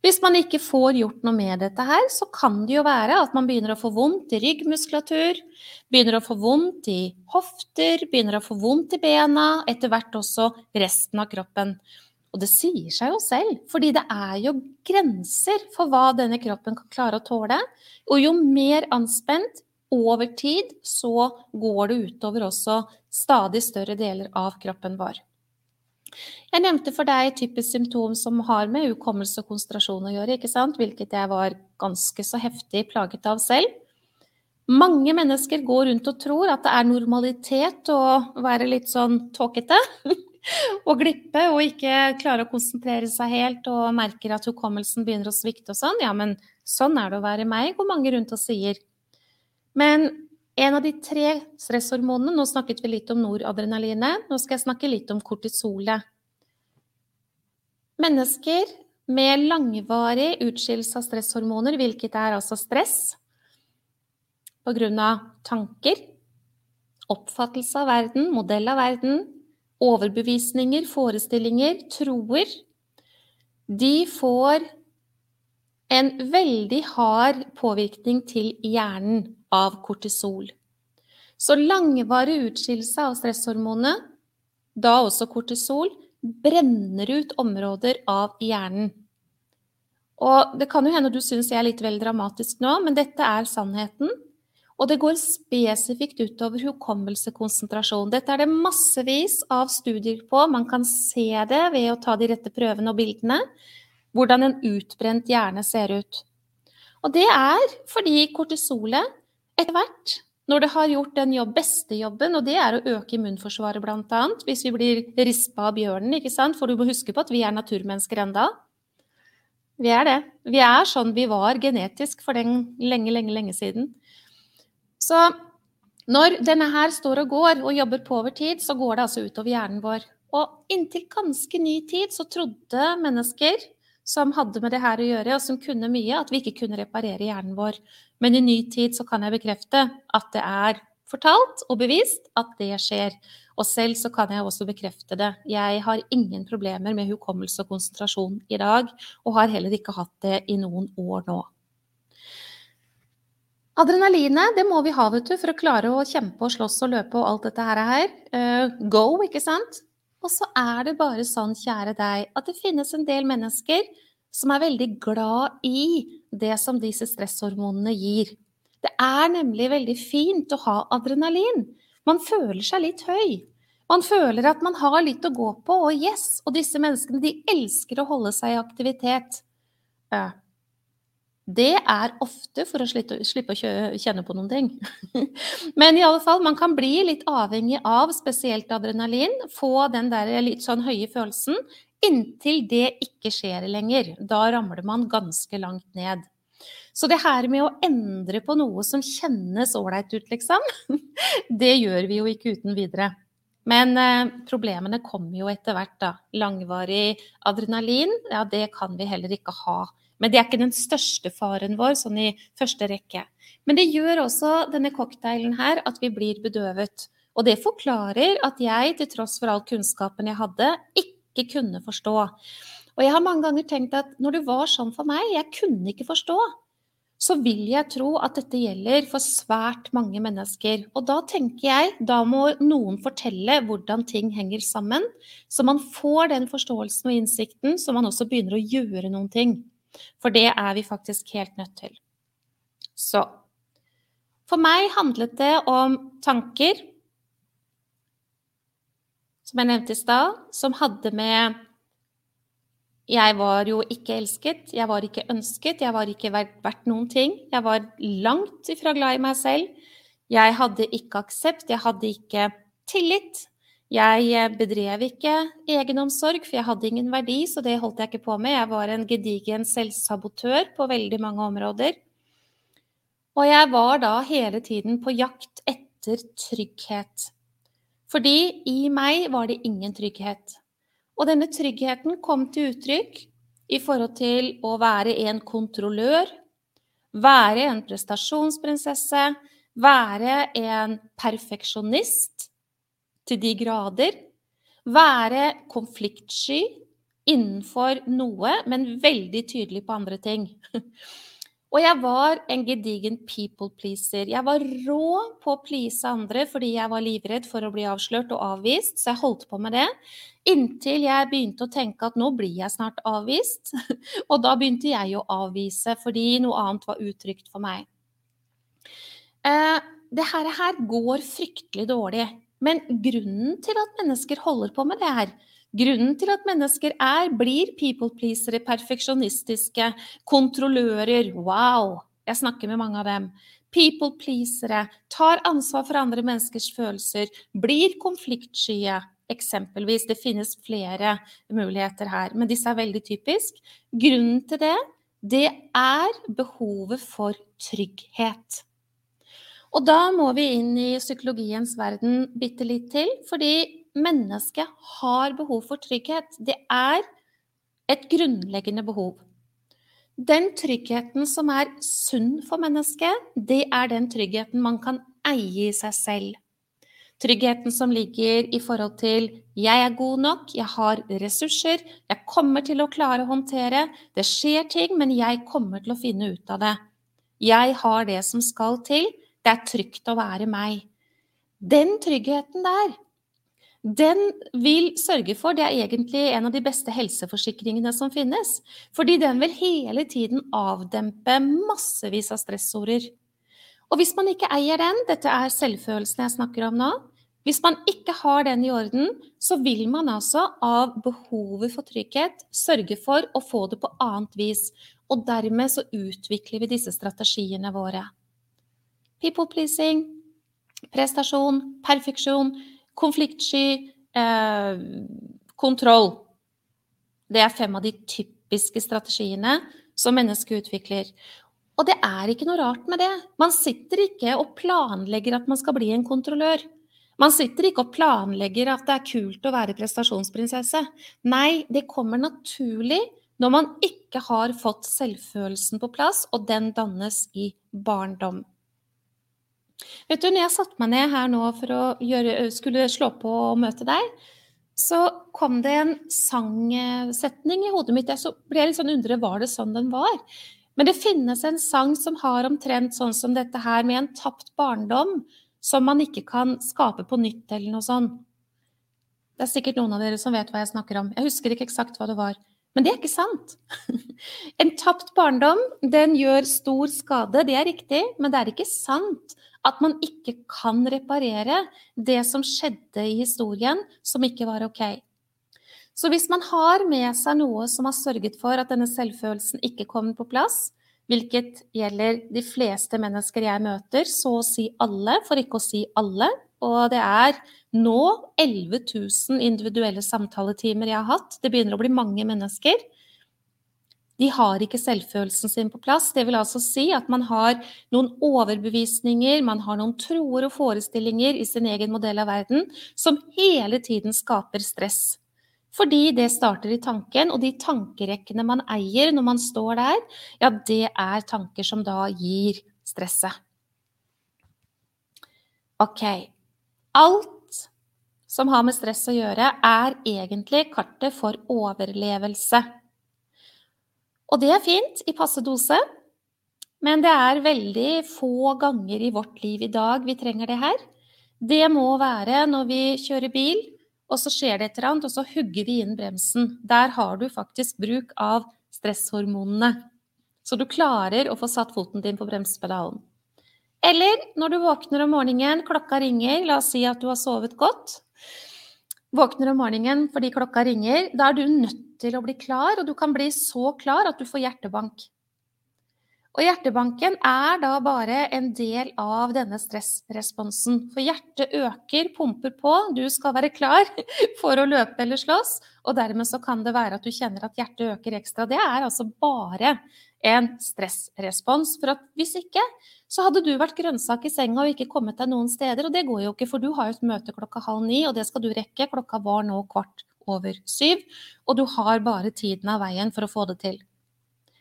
hvis man ikke får gjort noe med dette her, så kan det jo være at man begynner å få vondt i ryggmuskulatur, begynner å få vondt i hofter, begynner å få vondt i bena, etter hvert også resten av kroppen. Og det sier seg jo selv, fordi det er jo grenser for hva denne kroppen kan klare å tåle. Og jo mer anspent over tid, så går det utover også stadig større deler av kroppen vår. Jeg nevnte for deg typisk symptom som har med hukommelse og konsentrasjon å gjøre, ikke sant? hvilket jeg var ganske så heftig plaget av selv. Mange mennesker går rundt og tror at det er normalitet å være litt sånn tåkete. og glippe og ikke klare å konsentrere seg helt og merker at hukommelsen begynner å svikte og sånn. Ja, men sånn er det å være meg, går mange rundt og sier. Men en av de tre stresshormonene Nå snakket vi litt om noradrenalinet. Nå skal jeg snakke litt om kortisolet. Mennesker med langvarig utskillelse av stresshormoner, hvilket er altså stress pga. tanker, oppfattelse av verden, modell av verden, overbevisninger, forestillinger, troer, de får en veldig hard påvirkning til hjernen av kortisol. Så langvarig utskillelse av stresshormonet, da også kortisol, brenner ut områder av hjernen. Og det kan jo hende du syns jeg er litt vel dramatisk nå, men dette er sannheten. Og det går spesifikt utover hukommelsekonsentrasjon. Dette er det massevis av studier på. Man kan se det ved å ta de rette prøvene og bildene. Hvordan en utbrent hjerne ser ut. Og det er fordi kortisolet etter hvert når det har gjort den jobb, beste jobben, og det er å øke immunforsvaret bl.a. Hvis vi blir rispa av bjørnen, ikke sant? For du må huske på at vi er naturmennesker enda. Vi er det. Vi er sånn vi var genetisk for den lenge, lenge, lenge siden. Så når denne her står og går og jobber på over tid, så går det altså utover hjernen vår. Og inntil ganske ny tid så trodde mennesker som hadde med det her å gjøre, og som kunne mye, at vi ikke kunne reparere hjernen vår. Men i ny tid så kan jeg bekrefte at det er fortalt og bevist at det skjer. Og selv så kan jeg også bekrefte det. Jeg har ingen problemer med hukommelse og konsentrasjon i dag, og har heller ikke hatt det i noen år nå. Adrenalinet det må vi ha vet du, for å klare å kjempe og slåss og løpe og alt dette her. Uh, go, ikke sant? Og så er det bare sånn, kjære deg, at det finnes en del mennesker som er veldig glad i det som disse stresshormonene gir. Det er nemlig veldig fint å ha adrenalin. Man føler seg litt høy. Man føler at man har litt å gå på, og yes, og disse menneskene de elsker å holde seg i aktivitet. Det er ofte for å slippe, å kjenne på noen ting. Men i alle fall, man kan bli litt avhengig av spesielt adrenalin. Få den der litt sånn høye følelsen. Inntil det ikke skjer lenger. Da ramler man ganske langt ned. Så det her med å endre på noe som kjennes ålreit ut, liksom, det gjør vi jo ikke uten videre. Men eh, problemene kommer jo etter hvert, da. Langvarig adrenalin, ja, det kan vi heller ikke ha men det er ikke den største faren vår sånn i første rekke. Men det gjør også denne cocktailen her at vi blir bedøvet. Og det forklarer at jeg, til tross for all kunnskapen jeg hadde, ikke kunne forstå. Og jeg har mange ganger tenkt at når det var sånn for meg, jeg kunne ikke forstå, så vil jeg tro at dette gjelder for svært mange mennesker. Og da tenker jeg, da må noen fortelle hvordan ting henger sammen, så man får den forståelsen og innsikten, så man også begynner å gjøre noen ting. For det er vi faktisk helt nødt til. Så For meg handlet det om tanker, som jeg nevnte i stad, som hadde med Jeg var jo ikke elsket, jeg var ikke ønsket, jeg var ikke verdt noen ting. Jeg var langt ifra glad i meg selv. Jeg hadde ikke aksept, jeg hadde ikke tillit. Jeg eh, bedrev ikke egenomsorg, for jeg hadde ingen verdi, så det holdt jeg ikke på med. Jeg var en gedigen selvsabotør på veldig mange områder. Og jeg var da hele tiden på jakt etter trygghet. Fordi i meg var det ingen trygghet. Og denne tryggheten kom til uttrykk i forhold til å være en kontrollør, være en prestasjonsprinsesse, være en perfeksjonist til de grader. Være konfliktsky innenfor noe, men veldig tydelig på andre ting. Og jeg var en gedigen people pleaser. Jeg var rå på å please andre fordi jeg var livredd for å bli avslørt og avvist, så jeg holdt på med det. Inntil jeg begynte å tenke at nå blir jeg snart avvist. Og da begynte jeg å avvise fordi noe annet var utrygt for meg. Eh, det her går fryktelig dårlig. Men grunnen til at mennesker holder på med det her, grunnen til at mennesker er, blir people-pleasere, perfeksjonistiske, kontrollører Wow! Jeg snakker med mange av dem. People-pleasere, tar ansvar for andre menneskers følelser, blir konfliktskye. Eksempelvis. Det finnes flere muligheter her, men disse er veldig typisk. Grunnen til det, det er behovet for trygghet. Og da må vi inn i psykologiens verden bitte litt til, fordi mennesket har behov for trygghet. Det er et grunnleggende behov. Den tryggheten som er sunn for mennesket, det er den tryggheten man kan eie i seg selv. Tryggheten som ligger i forhold til 'jeg er god nok', 'jeg har ressurser', 'jeg kommer til å klare å håndtere', 'det skjer ting, men jeg kommer til å finne ut av det'. 'Jeg har det som skal til', 'det er trygt å være meg'. Den tryggheten der, den vil sørge for Det er egentlig en av de beste helseforsikringene som finnes. Fordi den vil hele tiden avdempe massevis av stressorder. Og hvis man ikke eier den, dette er selvfølelsen jeg snakker om nå, hvis man ikke har den i orden, så vil man altså av behovet for trygghet sørge for å få det på annet vis. Og dermed så utvikler vi disse strategiene våre. People pleasing, prestasjon, perfeksjon, konfliktsky, eh, kontroll. Det er fem av de typiske strategiene som mennesket utvikler. Og det er ikke noe rart med det. Man sitter ikke og planlegger at man skal bli en kontrollør. Man sitter ikke og planlegger at det er kult å være prestasjonsprinsesse. Nei, det kommer naturlig når man ikke har fått selvfølelsen på plass, og den dannes i barndom. Vet du, når jeg satte meg ned her nå for å gjøre, skulle slå på og møte deg, så kom det en sangsetning i hodet mitt. Jeg ble litt sånn undre, var det sånn den var? Men det finnes en sang som har omtrent sånn som dette her, med en tapt barndom som man ikke kan skape på nytt eller noe sånt. Det er sikkert noen av dere som vet hva jeg snakker om. Jeg husker ikke eksakt hva det var. Men det er ikke sant. En tapt barndom, den gjør stor skade, det er riktig, men det er ikke sant at man ikke kan reparere det som skjedde i historien som ikke var ok. Så hvis man har med seg noe som har sørget for at denne selvfølelsen ikke kommer på plass, hvilket gjelder de fleste mennesker jeg møter, så å si alle, for ikke å si alle. Og det er nå 11 000 individuelle samtaletimer jeg har hatt. Det begynner å bli mange mennesker. De har ikke selvfølelsen sin på plass. Det vil altså si at man har noen overbevisninger, man har noen troer og forestillinger i sin egen modell av verden som hele tiden skaper stress. Fordi det starter i tanken, og de tankerekkene man eier når man står der, ja, det er tanker som da gir stresset. Ok. Alt som har med stress å gjøre, er egentlig kartet for overlevelse. Og det er fint i passe dose, men det er veldig få ganger i vårt liv i dag vi trenger det her. Det må være når vi kjører bil, og så skjer det et eller annet, og så hugger vi inn bremsen. Der har du faktisk bruk av stresshormonene. Så du klarer å få satt foten din på bremsepedalen. Eller når du våkner om morgenen, klokka ringer, la oss si at du har sovet godt. Våkner om morgenen fordi klokka ringer, da er du nødt til å bli klar, og du kan bli så klar at du får hjertebank. Og hjertebanken er da bare en del av denne stressresponsen. For hjertet øker, pumper på, du skal være klar for å løpe eller slåss. Og dermed så kan det være at du kjenner at hjertet øker ekstra. Det er altså bare en stressrespons. For at hvis ikke, så hadde du vært grønnsak i senga og ikke kommet deg noen steder. Og det går jo ikke, for du har jo et møte klokka halv ni, og det skal du rekke. Klokka var nå kvart over syv, og du har bare tiden av veien for å få det til.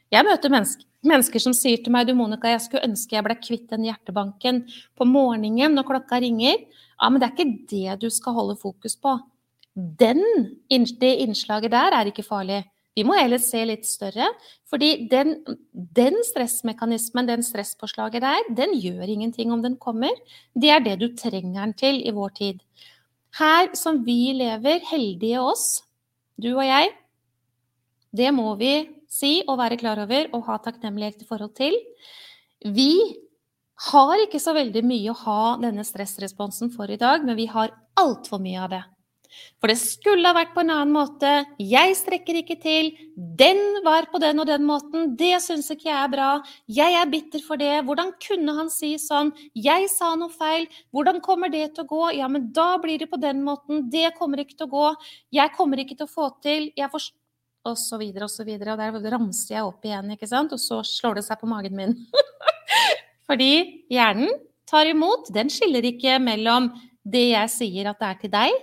Jeg møter mennesker, som sier til meg du Monica, jeg skulle ønske jeg ble kvitt den hjertebanken på morgenen når klokka ringer. Ja, men det er ikke det du skal holde fokus på. Den, det innslaget der er ikke farlig. Vi må heller se litt større. fordi den, den stressmekanismen, den stresspåslaget der, den gjør ingenting om den kommer. Det er det du trenger den til i vår tid. Her som vi lever, heldige oss, du og jeg, det må vi si og være klar over og ha takknemlighet i forhold til. Vi har ikke så veldig mye å ha denne stressresponsen for i dag, men vi har altfor mye av det. For det skulle ha vært på en annen måte. Jeg strekker ikke til. Den var på den og den måten. Det syns ikke jeg er bra. Jeg er bitter for det. Hvordan kunne han si sånn? Jeg sa noe feil. Hvordan kommer det til å gå? Ja, men da blir det på den måten. Det kommer ikke til å gå. Jeg kommer ikke til å få til. Jeg forstår og så videre og så videre. Og der ramser jeg opp igjen, ikke sant. Og så slår det seg på magen min. Fordi hjernen tar imot. Den skiller ikke mellom det jeg sier at det er til deg,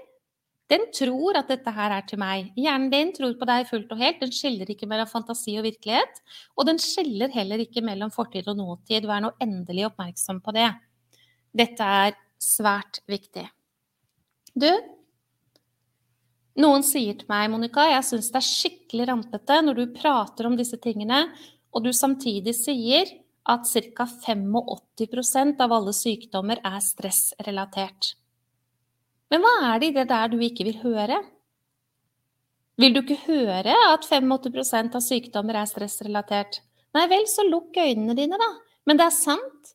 Den tror at dette her er til meg. Hjernen din tror på deg fullt og helt. Den skiller ikke mellom fantasi og virkelighet. Og den skiller heller ikke mellom fortid og nåtid. Vær nå endelig oppmerksom på det. Dette er svært viktig. Du, noen sier til meg, Monica, jeg syns det er skikkelig rampete når du prater om disse tingene, og du samtidig sier at ca. 85% av alle sykdommer er stressrelatert. Men hva er det i det der du ikke vil høre? Vil du ikke høre at 85% av sykdommer er stressrelatert? Nei vel, så lukk øynene dine, da. Men det er sant.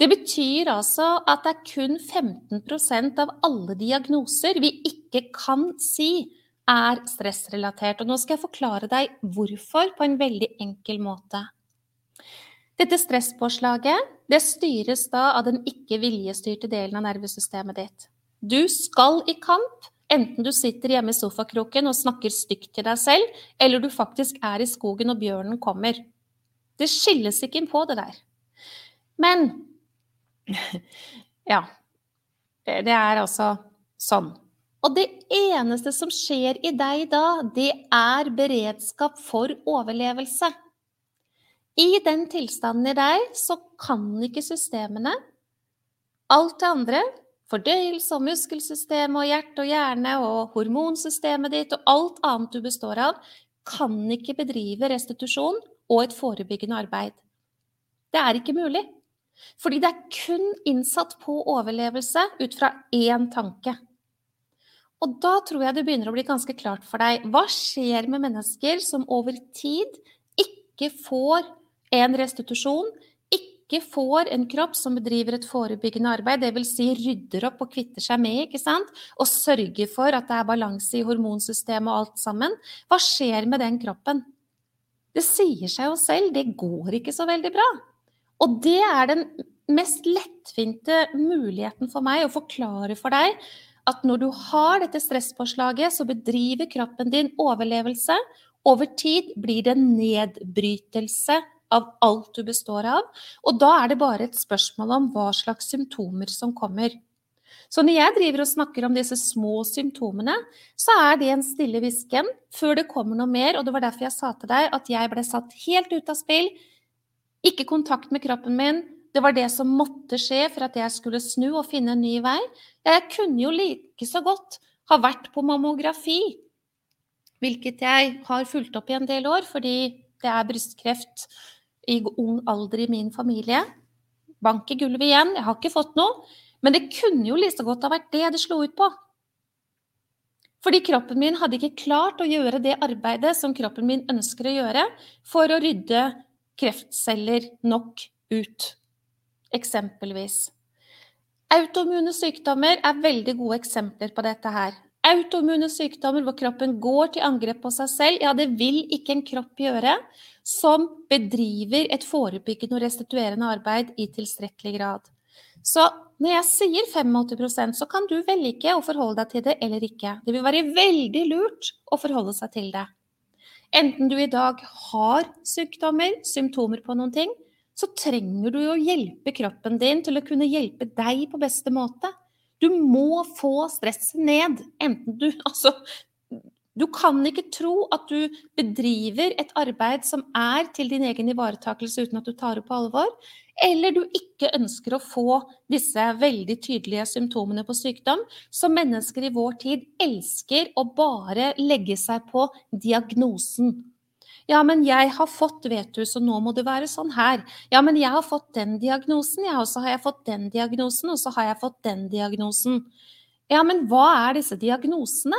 Det betyr altså at det er kun 15% av alle diagnoser vi ikke kan si er stressrelatert. Og nå skal jeg forklare deg hvorfor på en veldig enkel måte. Dette stresspåslaget det styres da av den ikke viljestyrte delen av nervesystemet ditt. Du skal i kamp, enten du sitter hjemme i sofakroken og snakker stygt til deg selv, eller du faktisk er i skogen og bjørnen kommer. Det skilles ikke innpå det der. Men Ja. Det er altså sånn. Og det eneste som skjer i deg da, det er beredskap for overlevelse. I den tilstanden i deg så kan ikke systemene, alt det andre, fordøyelse og muskelsystem og hjerte og hjerne og hormonsystemet ditt og alt annet du består av, kan ikke bedrive restitusjon og et forebyggende arbeid. Det er ikke mulig. Fordi det er kun innsatt på overlevelse ut fra én tanke. Og da tror jeg det begynner å bli ganske klart for deg hva skjer med mennesker som over tid ikke får en restitusjon, ikke får en kropp som bedriver et forebyggende arbeid, dvs. Si rydder opp og kvitter seg med, ikke sant? og sørger for at det er balanse i hormonsystemet og alt sammen, hva skjer med den kroppen? Det sier seg jo selv, det går ikke så veldig bra. Og det er den mest lettfinte muligheten for meg å forklare for deg at når du har dette stresspåslaget, så bedriver kroppen din overlevelse. Over tid blir det nedbrytelse av alt du består av. Og da er det bare et spørsmål om hva slags symptomer som kommer. Så når jeg driver og snakker om disse små symptomene, så er det en stille hvisken før det kommer noe mer. Og det var derfor jeg sa til deg at jeg ble satt helt ut av spill. Ikke kontakt med kroppen min. Det var det som måtte skje for at jeg skulle snu og finne en ny vei. Jeg kunne jo like så godt ha vært på mammografi, hvilket jeg har fulgt opp i en del år fordi det er brystkreft i ung alder i min familie. Bank i gulvet igjen, jeg har ikke fått noe. Men det kunne jo like godt ha vært det det slo ut på. Fordi kroppen min hadde ikke klart å gjøre det arbeidet som kroppen min ønsker å gjøre for å rydde kreftceller nok ut. Eksempelvis. Autoimmune sykdommer er veldig gode eksempler på dette her. Autoimmune sykdommer hvor kroppen går til angrep på seg selv, ja, det vil ikke en kropp gjøre som bedriver et forebyggende og restituerende arbeid i tilstrekkelig grad. Så når jeg sier 85% så kan du velge å forholde deg til det eller ikke. Det vil være veldig lurt å forholde seg til det. Enten du i dag har sykdommer, symptomer på noen ting, så trenger du å hjelpe kroppen din til å kunne hjelpe deg på beste måte. Du må få stresset ned. Enten du Altså, du kan ikke tro at du bedriver et arbeid som er til din egen ivaretakelse uten at du tar det på alvor, eller du ikke ønsker å få disse veldig tydelige symptomene på sykdom, som mennesker i vår tid elsker å bare legge seg på diagnosen. Ja, men jeg har fått, vet du, så nå må det være sånn her. Ja, men jeg har fått den diagnosen, ja, og så har jeg fått den diagnosen, og så har jeg fått den diagnosen. Ja, men hva er disse diagnosene?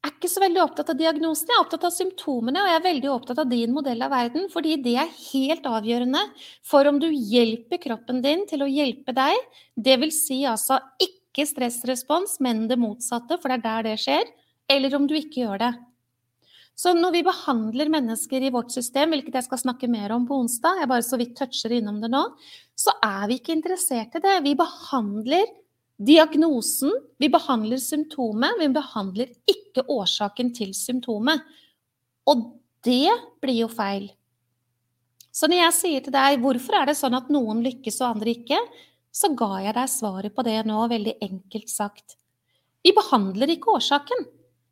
Jeg er ikke så veldig opptatt av diagnosene, jeg er opptatt av symptomene. Og jeg er veldig opptatt av din modell av verden, fordi det er helt avgjørende for om du hjelper kroppen din til å hjelpe deg. Det vil si altså ikke stressrespons, men det motsatte, for det er der det skjer. Eller om du ikke gjør det. Så når vi behandler mennesker i vårt system, hvilket jeg skal snakke mer om på onsdag, jeg bare så vidt toucher innom det nå, så er vi ikke interessert i det. Vi behandler diagnosen, vi behandler symptomet, vi behandler ikke årsaken til symptomet. Og det blir jo feil. Så når jeg sier til deg hvorfor er det sånn at noen lykkes og andre ikke, så ga jeg deg svaret på det nå, veldig enkelt sagt. Vi behandler ikke årsaken.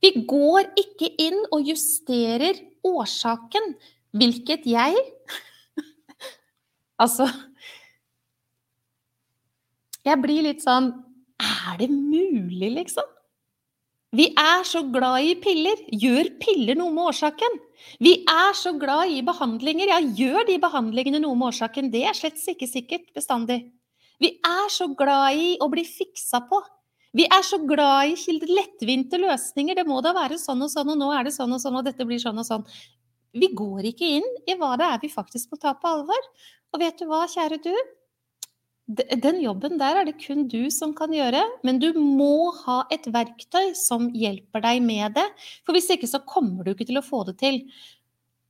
Vi går ikke inn og justerer årsaken, hvilket jeg Altså Jeg blir litt sånn Er det mulig, liksom? Vi er så glad i piller. Gjør piller noe med årsaken? Vi er så glad i behandlinger. Ja, gjør de behandlingene noe med årsaken? Det er slett ikke sikkert bestandig. Vi er så glad i å bli fiksa på. Vi er så glad i lettvinte løsninger. Det må da være sånn og sånn, og nå er det sånn og sånn, og dette blir sånn og sånn. Vi går ikke inn i hva det er vi faktisk må ta på alvor. Og vet du hva, kjære du? Den jobben der er det kun du som kan gjøre, men du må ha et verktøy som hjelper deg med det. For hvis ikke så kommer du ikke til å få det til.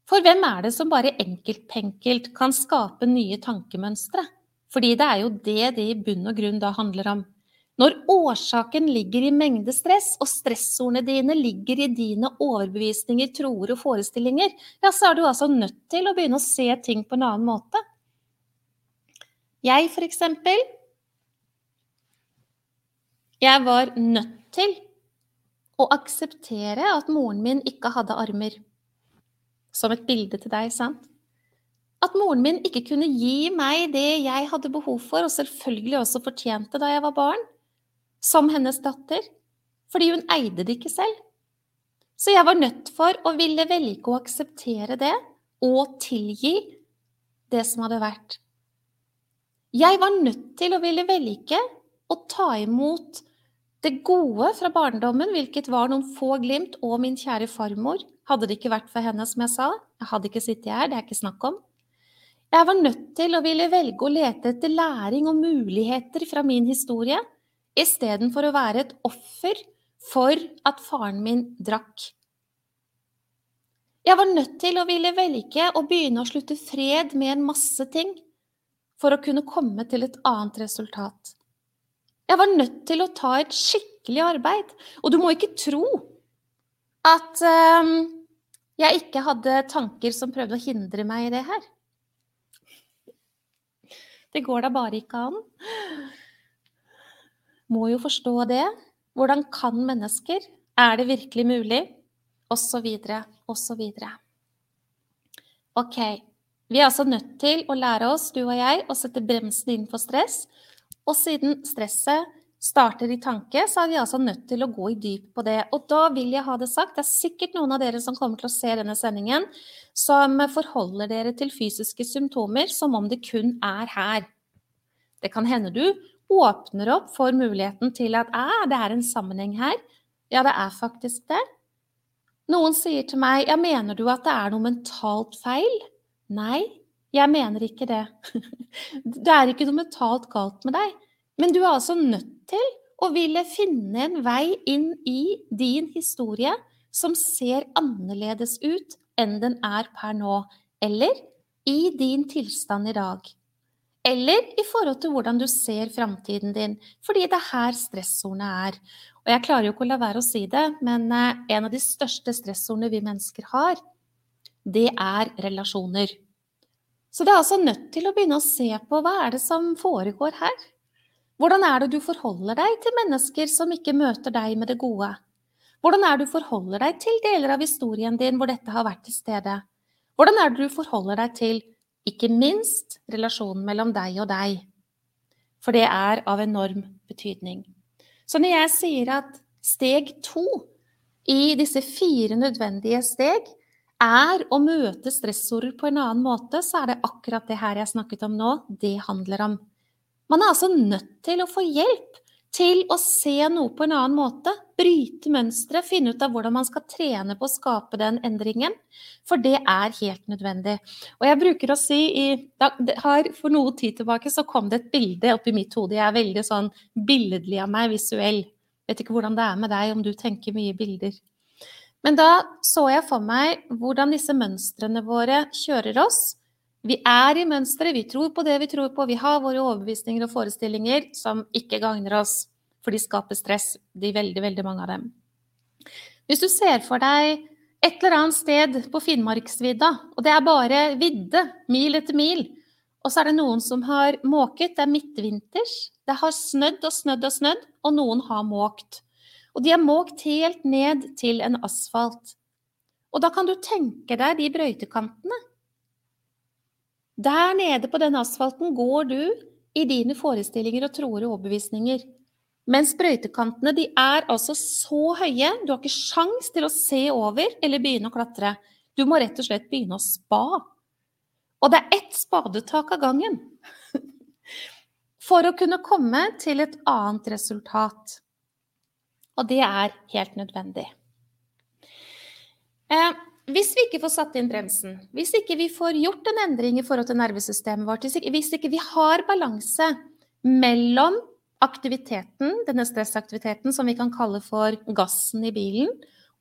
For hvem er det som bare enkeltpenkelt kan skape nye tankemønstre? Fordi det er jo det det i bunn og grunn da handler om. Når årsaken ligger i mengde stress, og stressordene dine ligger i dine overbevisninger, troer og forestillinger, ja, så er du altså nødt til å begynne å se ting på en annen måte. Jeg, for eksempel Jeg var nødt til å akseptere at moren min ikke hadde armer. Som et bilde til deg, sant? At moren min ikke kunne gi meg det jeg hadde behov for, og selvfølgelig også fortjente da jeg var barn, som hennes datter, fordi hun eide det ikke selv. Så jeg var nødt for å ville velge å akseptere det og tilgi det som hadde vært. Jeg var nødt til å ville velge å ta imot det gode fra barndommen, hvilket var noen få glimt, og min kjære farmor. Hadde det ikke vært for henne, som jeg sa, jeg hadde ikke sittet her, det er ikke snakk om. Jeg var nødt til å ville velge å lete etter læring og muligheter fra min historie, istedenfor å være et offer for at faren min drakk. Jeg var nødt til å ville velge å begynne å slutte fred med en masse ting for å kunne komme til et annet resultat. Jeg var nødt til å ta et skikkelig arbeid. Og du må ikke tro at um, jeg ikke hadde tanker som prøvde å hindre meg i det her. Det går da bare ikke an. Må jo forstå det. Hvordan kan mennesker? Er det virkelig mulig? Og så videre, og så videre. Ok, vi er altså nødt til å lære oss, du og jeg, å sette bremsen inn for stress. Og siden stresset starter i tanke, så er vi altså nødt til å gå i dyp på det. Og da vil jeg ha det sagt, det er sikkert noen av dere som kommer til å se denne sendingen, som forholder dere til fysiske symptomer som om det kun er her. Det kan hende du åpner opp for muligheten til at det er en sammenheng her. Ja, det er faktisk det. Noen sier til meg, ja, mener du at det er noe mentalt feil? Nei, jeg mener ikke det. Det er ikke noe mentalt galt med deg, men du er altså nødt til å ville finne en vei inn i din historie som ser annerledes ut enn den er per nå, eller i din tilstand i dag. Eller i forhold til hvordan du ser framtiden din, fordi det er her stressordene er. Og jeg klarer jo ikke å la være å si det, men eh, en av de største stressordene vi mennesker har, det er relasjoner. Så det er altså nødt til å begynne å se på hva er det som foregår her. Hvordan er det du forholder deg til mennesker som ikke møter deg med det gode? Hvordan er det du forholder deg til deler av historien din hvor dette har vært til stede? Hvordan er det du forholder deg til, ikke minst, relasjonen mellom deg og deg? For det er av enorm betydning. Så når jeg sier at steg to i disse fire nødvendige steg er å møte stressorder på en annen måte, så er det akkurat det her jeg snakket om nå, det handler om. Man er altså nødt til å få hjelp til å se noe på en annen måte, bryte mønstre, finne ut av hvordan man skal trene på å skape den endringen. For det er helt nødvendig. Og jeg bruker å si i, her, For noe tid tilbake så kom det et bilde opp i mitt hode. Jeg er veldig sånn billedlig av meg, visuell. Vet ikke hvordan det er med deg, om du tenker mye bilder. Men da så jeg for meg hvordan disse mønstrene våre kjører oss. Vi er i mønsteret, vi tror på det vi tror på, vi har våre overbevisninger og forestillinger som ikke gagner oss, for de skaper stress, de veldig, veldig mange av dem. Hvis du ser for deg et eller annet sted på Finnmarksvidda, og det er bare vidde, mil etter mil, og så er det noen som har måket, det er midtvinters, det har snødd og snødd og snødd, og noen har måkt. Og de har måkt helt ned til en asfalt. Og da kan du tenke deg de brøytekantene. Der nede på denne asfalten går du i dine forestillinger og troer og overbevisninger. Mens sprøytekantene de er altså så høye, du har ikke sjans til å se over eller begynne å klatre. Du må rett og slett begynne å spa. Og det er ett spadetak av gangen. For å kunne komme til et annet resultat. Og det er helt nødvendig. Eh, hvis vi ikke får satt inn bremsen, hvis ikke vi får gjort en endring i forhold til nervesystemet vårt, hvis ikke vi har balanse mellom aktiviteten, denne stressaktiviteten som vi kan kalle for gassen i bilen,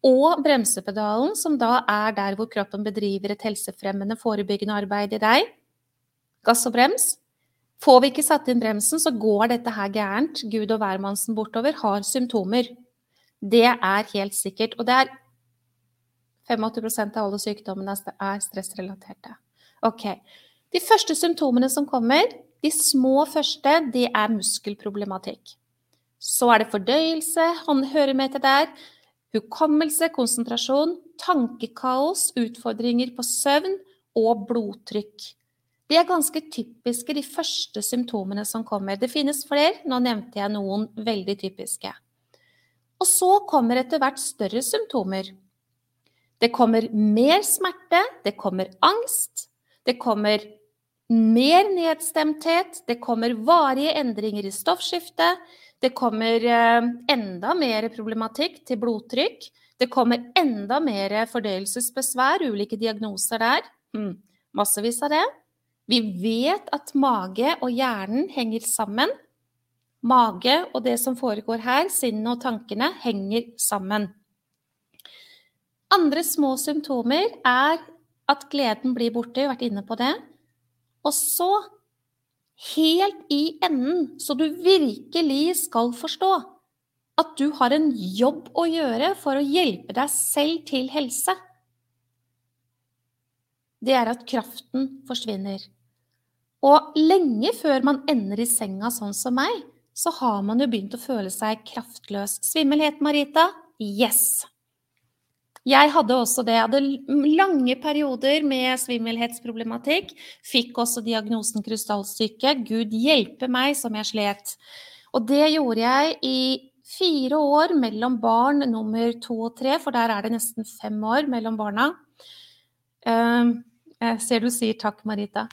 og bremsepedalen, som da er der hvor kroppen bedriver et helsefremmende, forebyggende arbeid i deg. Gass og brems. Får vi ikke satt inn bremsen, så går dette her gærent. Gud og hvermannsen bortover har symptomer. Det er helt sikkert. Og det er 85% av alle sykdommene er stressrelaterte. Ok. De første symptomene som kommer, de små første, det er muskelproblematikk. Så er det fordøyelse, han hører med til der. Hukommelse, konsentrasjon, tankekaos, utfordringer på søvn og blodtrykk. De er ganske typiske, de første symptomene som kommer. Det finnes flere, nå nevnte jeg noen veldig typiske. Og så kommer etter hvert større symptomer. Det kommer mer smerte, det kommer angst, det kommer mer nedstemthet, det kommer varige endringer i stoffskiftet, det kommer eh, enda mer problematikk til blodtrykk, det kommer enda mer fordøyelsesbesvær, ulike diagnoser der. Hmm, massevis av det. Vi vet at mage og hjernen henger sammen. Mage og det som foregår her, sinnet og tankene, henger sammen. Andre små symptomer er at gleden blir borte, vi har vært inne på det. Og så, helt i enden, så du virkelig skal forstå at du har en jobb å gjøre for å hjelpe deg selv til helse, det er at kraften forsvinner. Og lenge før man ender i senga sånn som meg, så har man jo begynt å føle seg kraftløs. Svimmelhet, Marita? Yes! Jeg hadde også det. Jeg hadde lange perioder med svimmelhetsproblematikk. Fikk også diagnosen krystallsyke. Gud hjelpe meg som jeg slet. Og det gjorde jeg i fire år mellom barn nummer to og tre, for der er det nesten fem år mellom barna. Jeg ser du sier takk, Marita.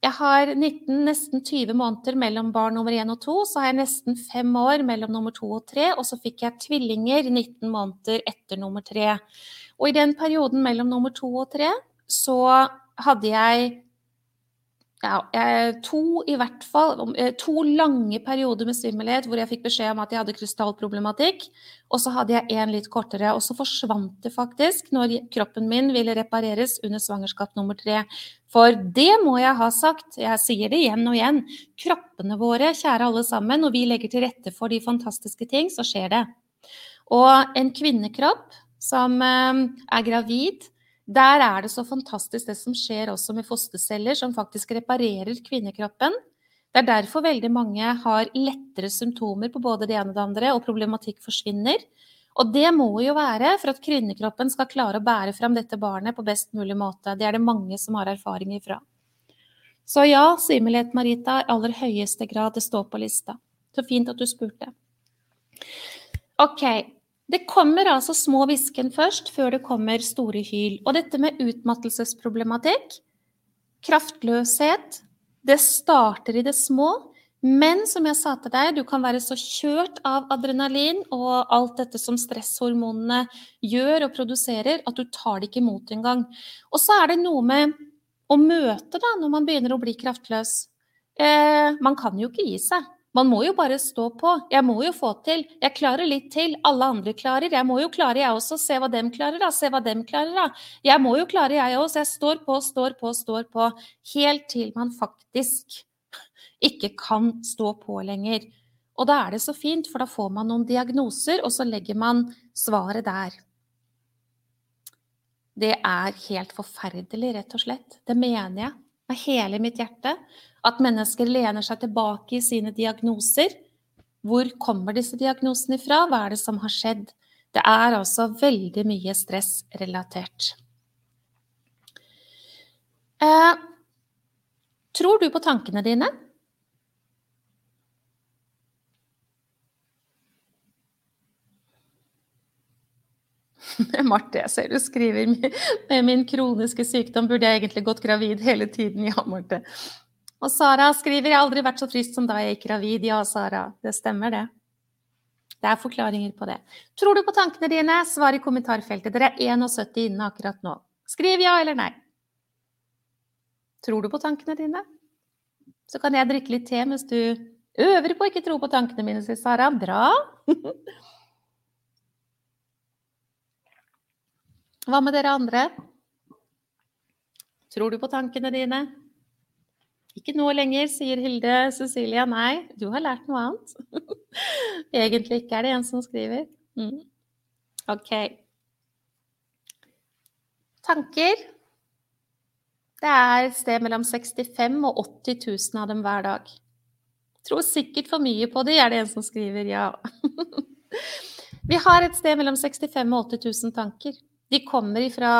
Jeg har 19, nesten 20 måneder mellom barn nummer 1 og 2. Så har jeg nesten fem år mellom nummer 2 og 3. Og så fikk jeg tvillinger 19 måneder etter nummer 3. Og i den perioden mellom nummer 2 og 3 så hadde jeg ja, to i hvert fall, eh, to lange perioder med svimmelhet hvor jeg fikk beskjed om at jeg hadde krystallproblematikk. Og så hadde jeg en litt kortere. Og så forsvant det faktisk når kroppen min ville repareres under svangerskap nummer tre. For det må jeg ha sagt, jeg sier det igjen og igjen. Kroppene våre, kjære alle sammen, når vi legger til rette for de fantastiske ting, så skjer det. Og en kvinnekropp som eh, er gravid, der er det så fantastisk det som skjer også med fosterceller, som faktisk reparerer kvinnekroppen. Det er derfor veldig mange har lettere symptomer på både det ene og det andre, og problematikk forsvinner. Og det må jo være for at kvinnekroppen skal klare å bære fram dette barnet på best mulig måte. Det er det mange som har erfaring ifra. Så ja, svimmelhet, Marita, i aller høyeste grad, det står på lista. Så fint at du spurte. Ok, det kommer altså små hvisken først, før det kommer store hyl. Og dette med utmattelsesproblematikk, kraftløshet, det starter i det små. Men som jeg sa til deg, du kan være så kjørt av adrenalin og alt dette som stresshormonene gjør og produserer, at du tar det ikke imot engang. Og så er det noe med å møte da, når man begynner å bli kraftløs. Eh, man kan jo ikke gi seg. Man må jo bare stå på. Jeg må jo få til. Jeg klarer litt til. Alle andre klarer. Jeg må jo klare, jeg også. Se hva dem klarer, da. Se hva dem klarer, da. Jeg må jo klare, jeg også. Jeg står på, står på, står på. Helt til man faktisk ikke kan stå på lenger. Og da er det så fint, for da får man noen diagnoser, og så legger man svaret der. Det er helt forferdelig, rett og slett. Det mener jeg med hele mitt hjerte. At mennesker lener seg tilbake i sine diagnoser Hvor kommer disse diagnosene ifra? Hva er det som har skjedd? Det er altså veldig mye stressrelatert. Eh, tror du på tankene dine? Marte, jeg ser du skriver med min kroniske sykdom burde jeg egentlig gått gravid hele tiden. Ja, Marte. Og Sara skriver jeg har aldri vært så frisk som da jeg gikk gravid. Ja, Sara, det stemmer det. Det er forklaringer på det. Tror du på tankene dine? Svar i kommentarfeltet. Dere er 71 inne akkurat nå. Skriv ja eller nei. Tror du på tankene dine? Så kan jeg drikke litt te mens du øver på å ikke tro på tankene mine, sier Sara. Bra. Hva med dere andre? Tror du på tankene dine? Ikke nå lenger, sier Hilde Cecilia. Nei, du har lært noe annet. Egentlig ikke, er det en som skriver. Mm. OK. Tanker. Det er et sted mellom 65 og 80 000 av dem hver dag. Tror sikkert for mye på det, er det en som skriver. Ja. Vi har et sted mellom 65 og 80 000 tanker. De kommer ifra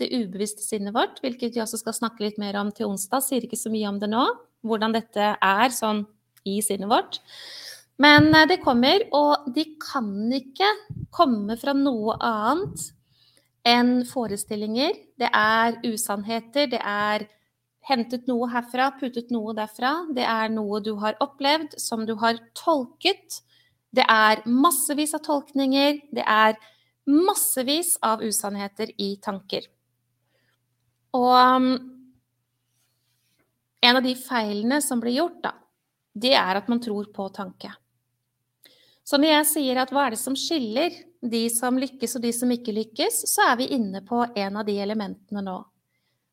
det ubevisste sinnet vårt, hvilket vi også skal snakke litt mer om til onsdag. Sier ikke så mye om det nå, hvordan dette er sånn i sinnet vårt. Men eh, det kommer, og de kan ikke komme fra noe annet enn forestillinger. Det er usannheter, det er hentet noe herfra, puttet noe derfra. Det er noe du har opplevd, som du har tolket. Det er massevis av tolkninger. Det er massevis av usannheter i tanker. Og um, en av de feilene som blir gjort, da, det er at man tror på tanke. Så når jeg sier at hva er det som skiller de som lykkes og de som ikke lykkes, så er vi inne på en av de elementene nå.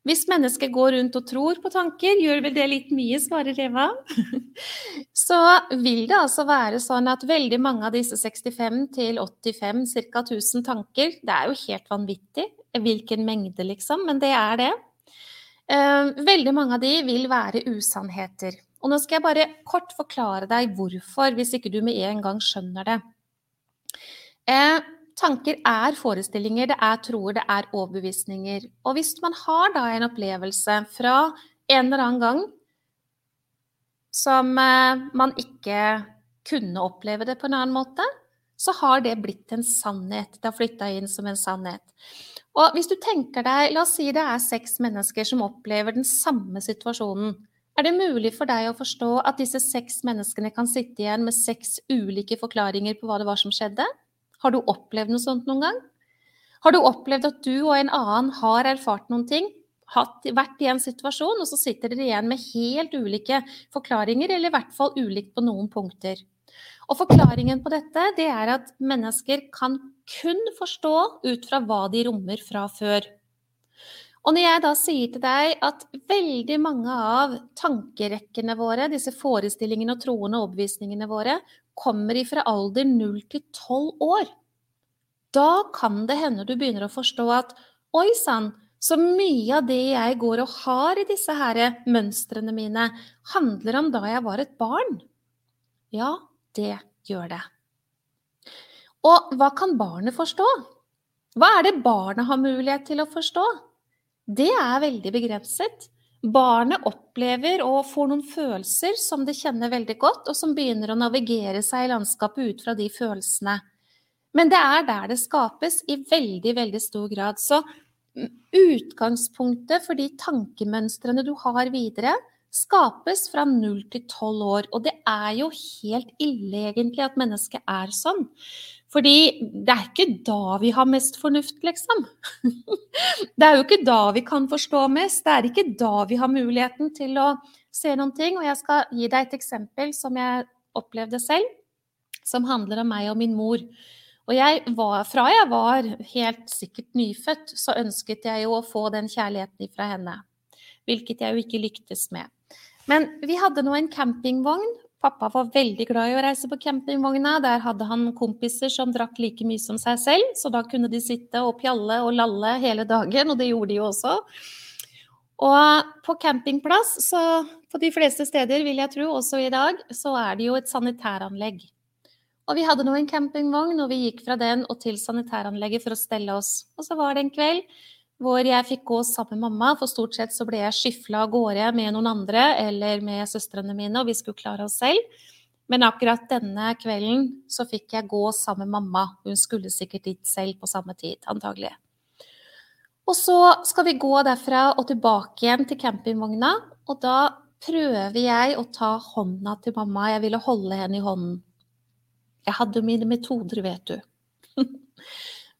Hvis mennesket går rundt og tror på tanker, gjør vel det litt mye, svarer Eva, så vil det altså være sånn at veldig mange av disse 65 til 85 ca. 1000 tanker Det er jo helt vanvittig hvilken mengde, liksom, men det er det. Eh, veldig mange av de vil være usannheter. Og nå skal jeg bare kort forklare deg hvorfor, hvis ikke du med en gang skjønner det. Eh, tanker er forestillinger, det er troer, det er overbevisninger. Og hvis man har da en opplevelse fra en eller annen gang som eh, man ikke kunne oppleve det på en annen måte, så har det blitt en sannhet. Det har flytta inn som en sannhet. Og hvis du tenker deg, La oss si det er seks mennesker som opplever den samme situasjonen. Er det mulig for deg å forstå at disse seks menneskene kan sitte igjen med seks ulike forklaringer på hva det var som skjedde? Har du opplevd noe sånt noen gang? Har du opplevd at du og en annen har erfart noen ting, hatt, vært i en situasjon, og så sitter dere igjen med helt ulike forklaringer, eller i hvert fall ulikt på noen punkter? Og forklaringen på dette det er at mennesker kan kun forstå ut fra hva de rommer fra før. Og når jeg da sier til deg at veldig mange av tankerekkene våre, disse forestillingene og troende overbevisningene våre, kommer ifra alder 0 til 12 år, da kan det hende du begynner å forstå at oi sann, så mye av det jeg går og har i disse her mønstrene mine, handler om da jeg var et barn. Ja, det gjør det. Og hva kan barnet forstå? Hva er det barnet har mulighet til å forstå? Det er veldig begrenset. Barnet opplever og får noen følelser som det kjenner veldig godt, og som begynner å navigere seg i landskapet ut fra de følelsene. Men det er der det skapes i veldig, veldig stor grad. Så utgangspunktet for de tankemønstrene du har videre, skapes fra null til tolv år. Og det er jo helt ille, egentlig, at mennesket er sånn. Fordi det er ikke da vi har mest fornuft, liksom. Det er jo ikke da vi kan forstå mest. Det er ikke da vi har muligheten til å se noen ting. Og jeg skal gi deg et eksempel som jeg opplevde selv, som handler om meg og min mor. Og jeg var, fra jeg var helt sikkert nyfødt, så ønsket jeg jo å få den kjærligheten fra henne. Hvilket jeg jo ikke lyktes med. Men vi hadde nå en campingvogn Pappa var veldig glad i å reise på campingvogna. Der hadde han kompiser som drakk like mye som seg selv, så da kunne de sitte og pjalle og lalle hele dagen, og det gjorde de jo også. Og på campingplass, så på de fleste steder vil jeg tro, også i dag, så er det jo et sanitæranlegg. Og vi hadde nå en campingvogn, og vi gikk fra den og til sanitæranlegget for å stelle oss. Og så var det en kveld hvor jeg fikk gå sammen med mamma, for stort sett så ble jeg skyfla av gårde med noen andre eller med søstrene mine, og vi skulle klare oss selv. Men akkurat denne kvelden så fikk jeg gå sammen med mamma. Hun skulle sikkert dit selv på samme tid, antagelig. Og så skal vi gå derfra og tilbake igjen til campingvogna, og da prøver jeg å ta hånda til mamma. Jeg ville holde henne i hånden. Jeg hadde mine metoder, vet du.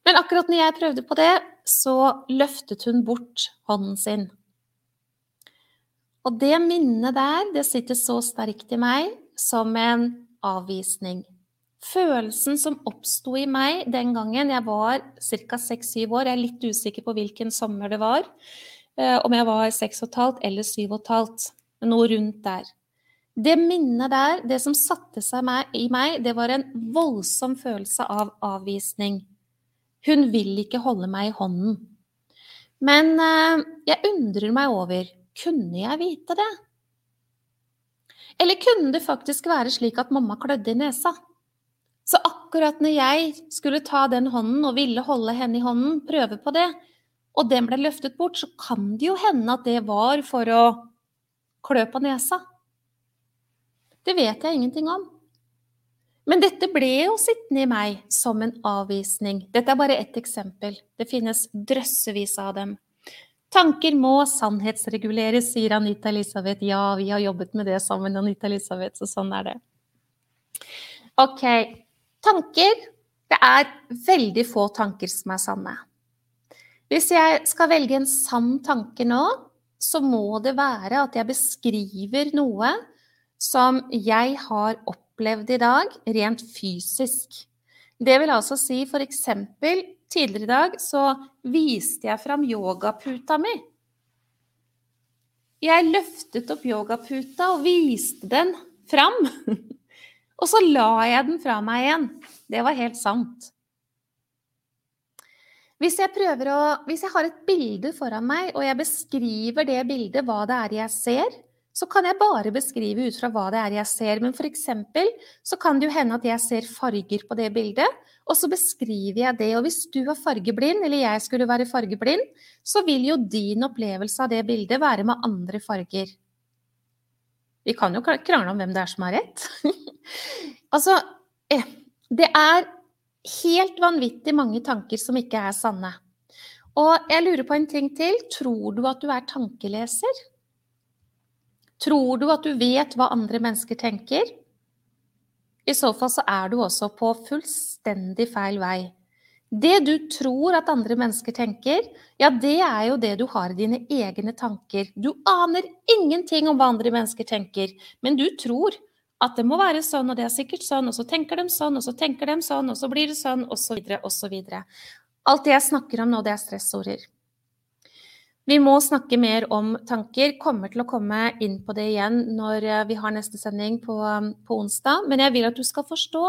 Men akkurat når jeg prøvde på det, så løftet hun bort hånden sin. Og det minnet der, det sitter så sterkt i meg som en avvisning. Følelsen som oppsto i meg den gangen jeg var ca. 6-7 år, jeg er litt usikker på hvilken sommer det var, eh, om jeg var 6,5 eller 7,5, noe rundt der. Det minnet der, det som satte seg i meg, det var en voldsom følelse av avvisning. Hun vil ikke holde meg i hånden. Men eh, jeg undrer meg over, kunne jeg vite det? Eller kunne det faktisk være slik at mamma klødde i nesa? Så akkurat når jeg skulle ta den hånden og ville holde henne i hånden, prøve på det, og den ble løftet bort, så kan det jo hende at det var for å klø på nesa. Det vet jeg ingenting om. Men dette ble jo sittende i meg som en avvisning. Dette er bare ett eksempel. Det finnes drøssevis av dem. Tanker må sannhetsreguleres, sier Anita Elisabeth. Ja, vi har jobbet med det sammen, Anita Elisabeth, så sånn er det. Ok. Tanker. Det er veldig få tanker som er sanne. Hvis jeg skal velge en sann tanke nå, så må det være at jeg beskriver noe som jeg har opplevd i dag, rent fysisk. Det vil altså si eksempel Tidligere i dag så viste jeg fram yogaputa mi. Jeg løftet opp yogaputa og viste den fram. Og så la jeg den fra meg igjen. Det var helt sant. Hvis jeg, å, hvis jeg har et bilde foran meg, og jeg beskriver det bildet, hva det er jeg ser, så kan jeg bare beskrive ut fra hva det er jeg ser. Men f.eks. så kan det jo hende at jeg ser farger på det bildet, og så beskriver jeg det. Og hvis du er fargeblind, eller jeg skulle være fargeblind, så vil jo din opplevelse av det bildet være med andre farger. Vi kan jo krangle om hvem det er som har rett. altså, eh, det er helt vanvittig mange tanker som ikke er sanne. Og jeg lurer på en ting til. Tror du at du er tankeleser? Tror du at du vet hva andre mennesker tenker? I så fall så er du også på fullstendig feil vei. Det du tror at andre mennesker tenker, ja, det er jo det du har i dine egne tanker. Du aner ingenting om hva andre mennesker tenker, men du tror at det må være sånn, og det er sikkert sånn, og så tenker de sånn, og så tenker de sånn, og så blir det sånn, osv., osv. Alt det jeg snakker om nå, det er stressorder. Vi må snakke mer om tanker. Kommer til å komme inn på det igjen når eh, vi har neste sending på, um, på onsdag. Men jeg vil at du skal forstå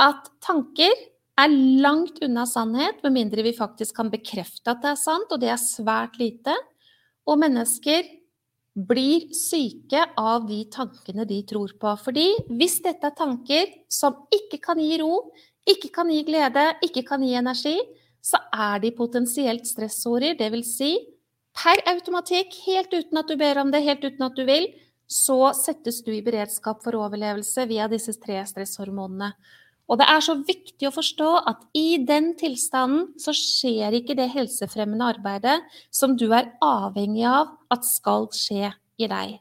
at tanker er langt unna sannhet, med mindre vi faktisk kan bekrefte at det er sant, og det er svært lite. Og mennesker blir syke av de tankene de tror på. Fordi hvis dette er tanker som ikke kan gi ro, ikke kan gi glede, ikke kan gi energi, så er de potensielt stressorder. Vil si per automatikk, helt uten at du ber om det, helt uten at du vil, så settes du i beredskap for overlevelse via disse tre stresshormonene. Og det er så viktig å forstå at i den tilstanden så skjer ikke det helsefremmende arbeidet som du er avhengig av at skal skje i deg.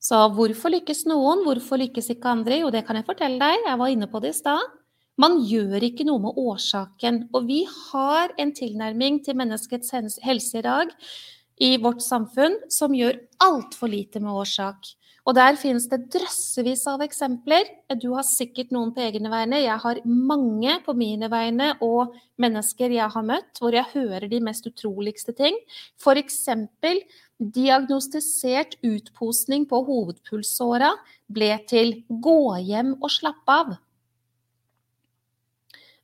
Så hvorfor lykkes noen, hvorfor lykkes ikke andre? Jo, det kan jeg fortelle deg, jeg var inne på det i stad. Man gjør ikke noe med årsaken. Og vi har en tilnærming til menneskets helse i dag i vårt samfunn som gjør altfor lite med årsak. Og der finnes det drøssevis av eksempler. Du har sikkert noen på egne vegne. Jeg har mange på mine vegne og mennesker jeg har møtt, hvor jeg hører de mest utroligste ting. F.eks. diagnostisert utposning på hovedpulsåra ble til 'gå hjem og slappe av'.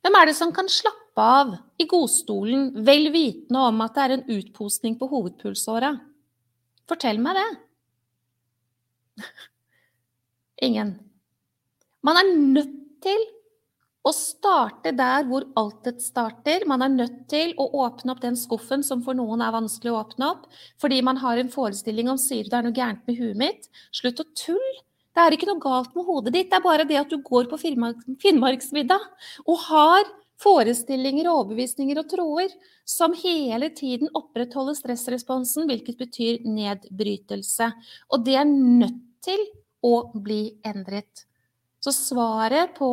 Hvem er det som kan slappe av i godstolen vel vitende om at det er en utposning på hovedpulsåra? Fortell meg det. Ingen. Man er nødt til å starte der hvor altet starter. Man er nødt til å åpne opp den skuffen som for noen er vanskelig å åpne opp, fordi man har en forestilling om sier det er noe gærent med huet mitt. Slutt å tulle. Det er ikke noe galt med hodet ditt, det er bare det at du går på Finnmarksvidda og har forestillinger, overbevisninger og troer som hele tiden opprettholder stressresponsen, hvilket betyr nedbrytelse. Og det er nødt til å bli endret. Så svaret på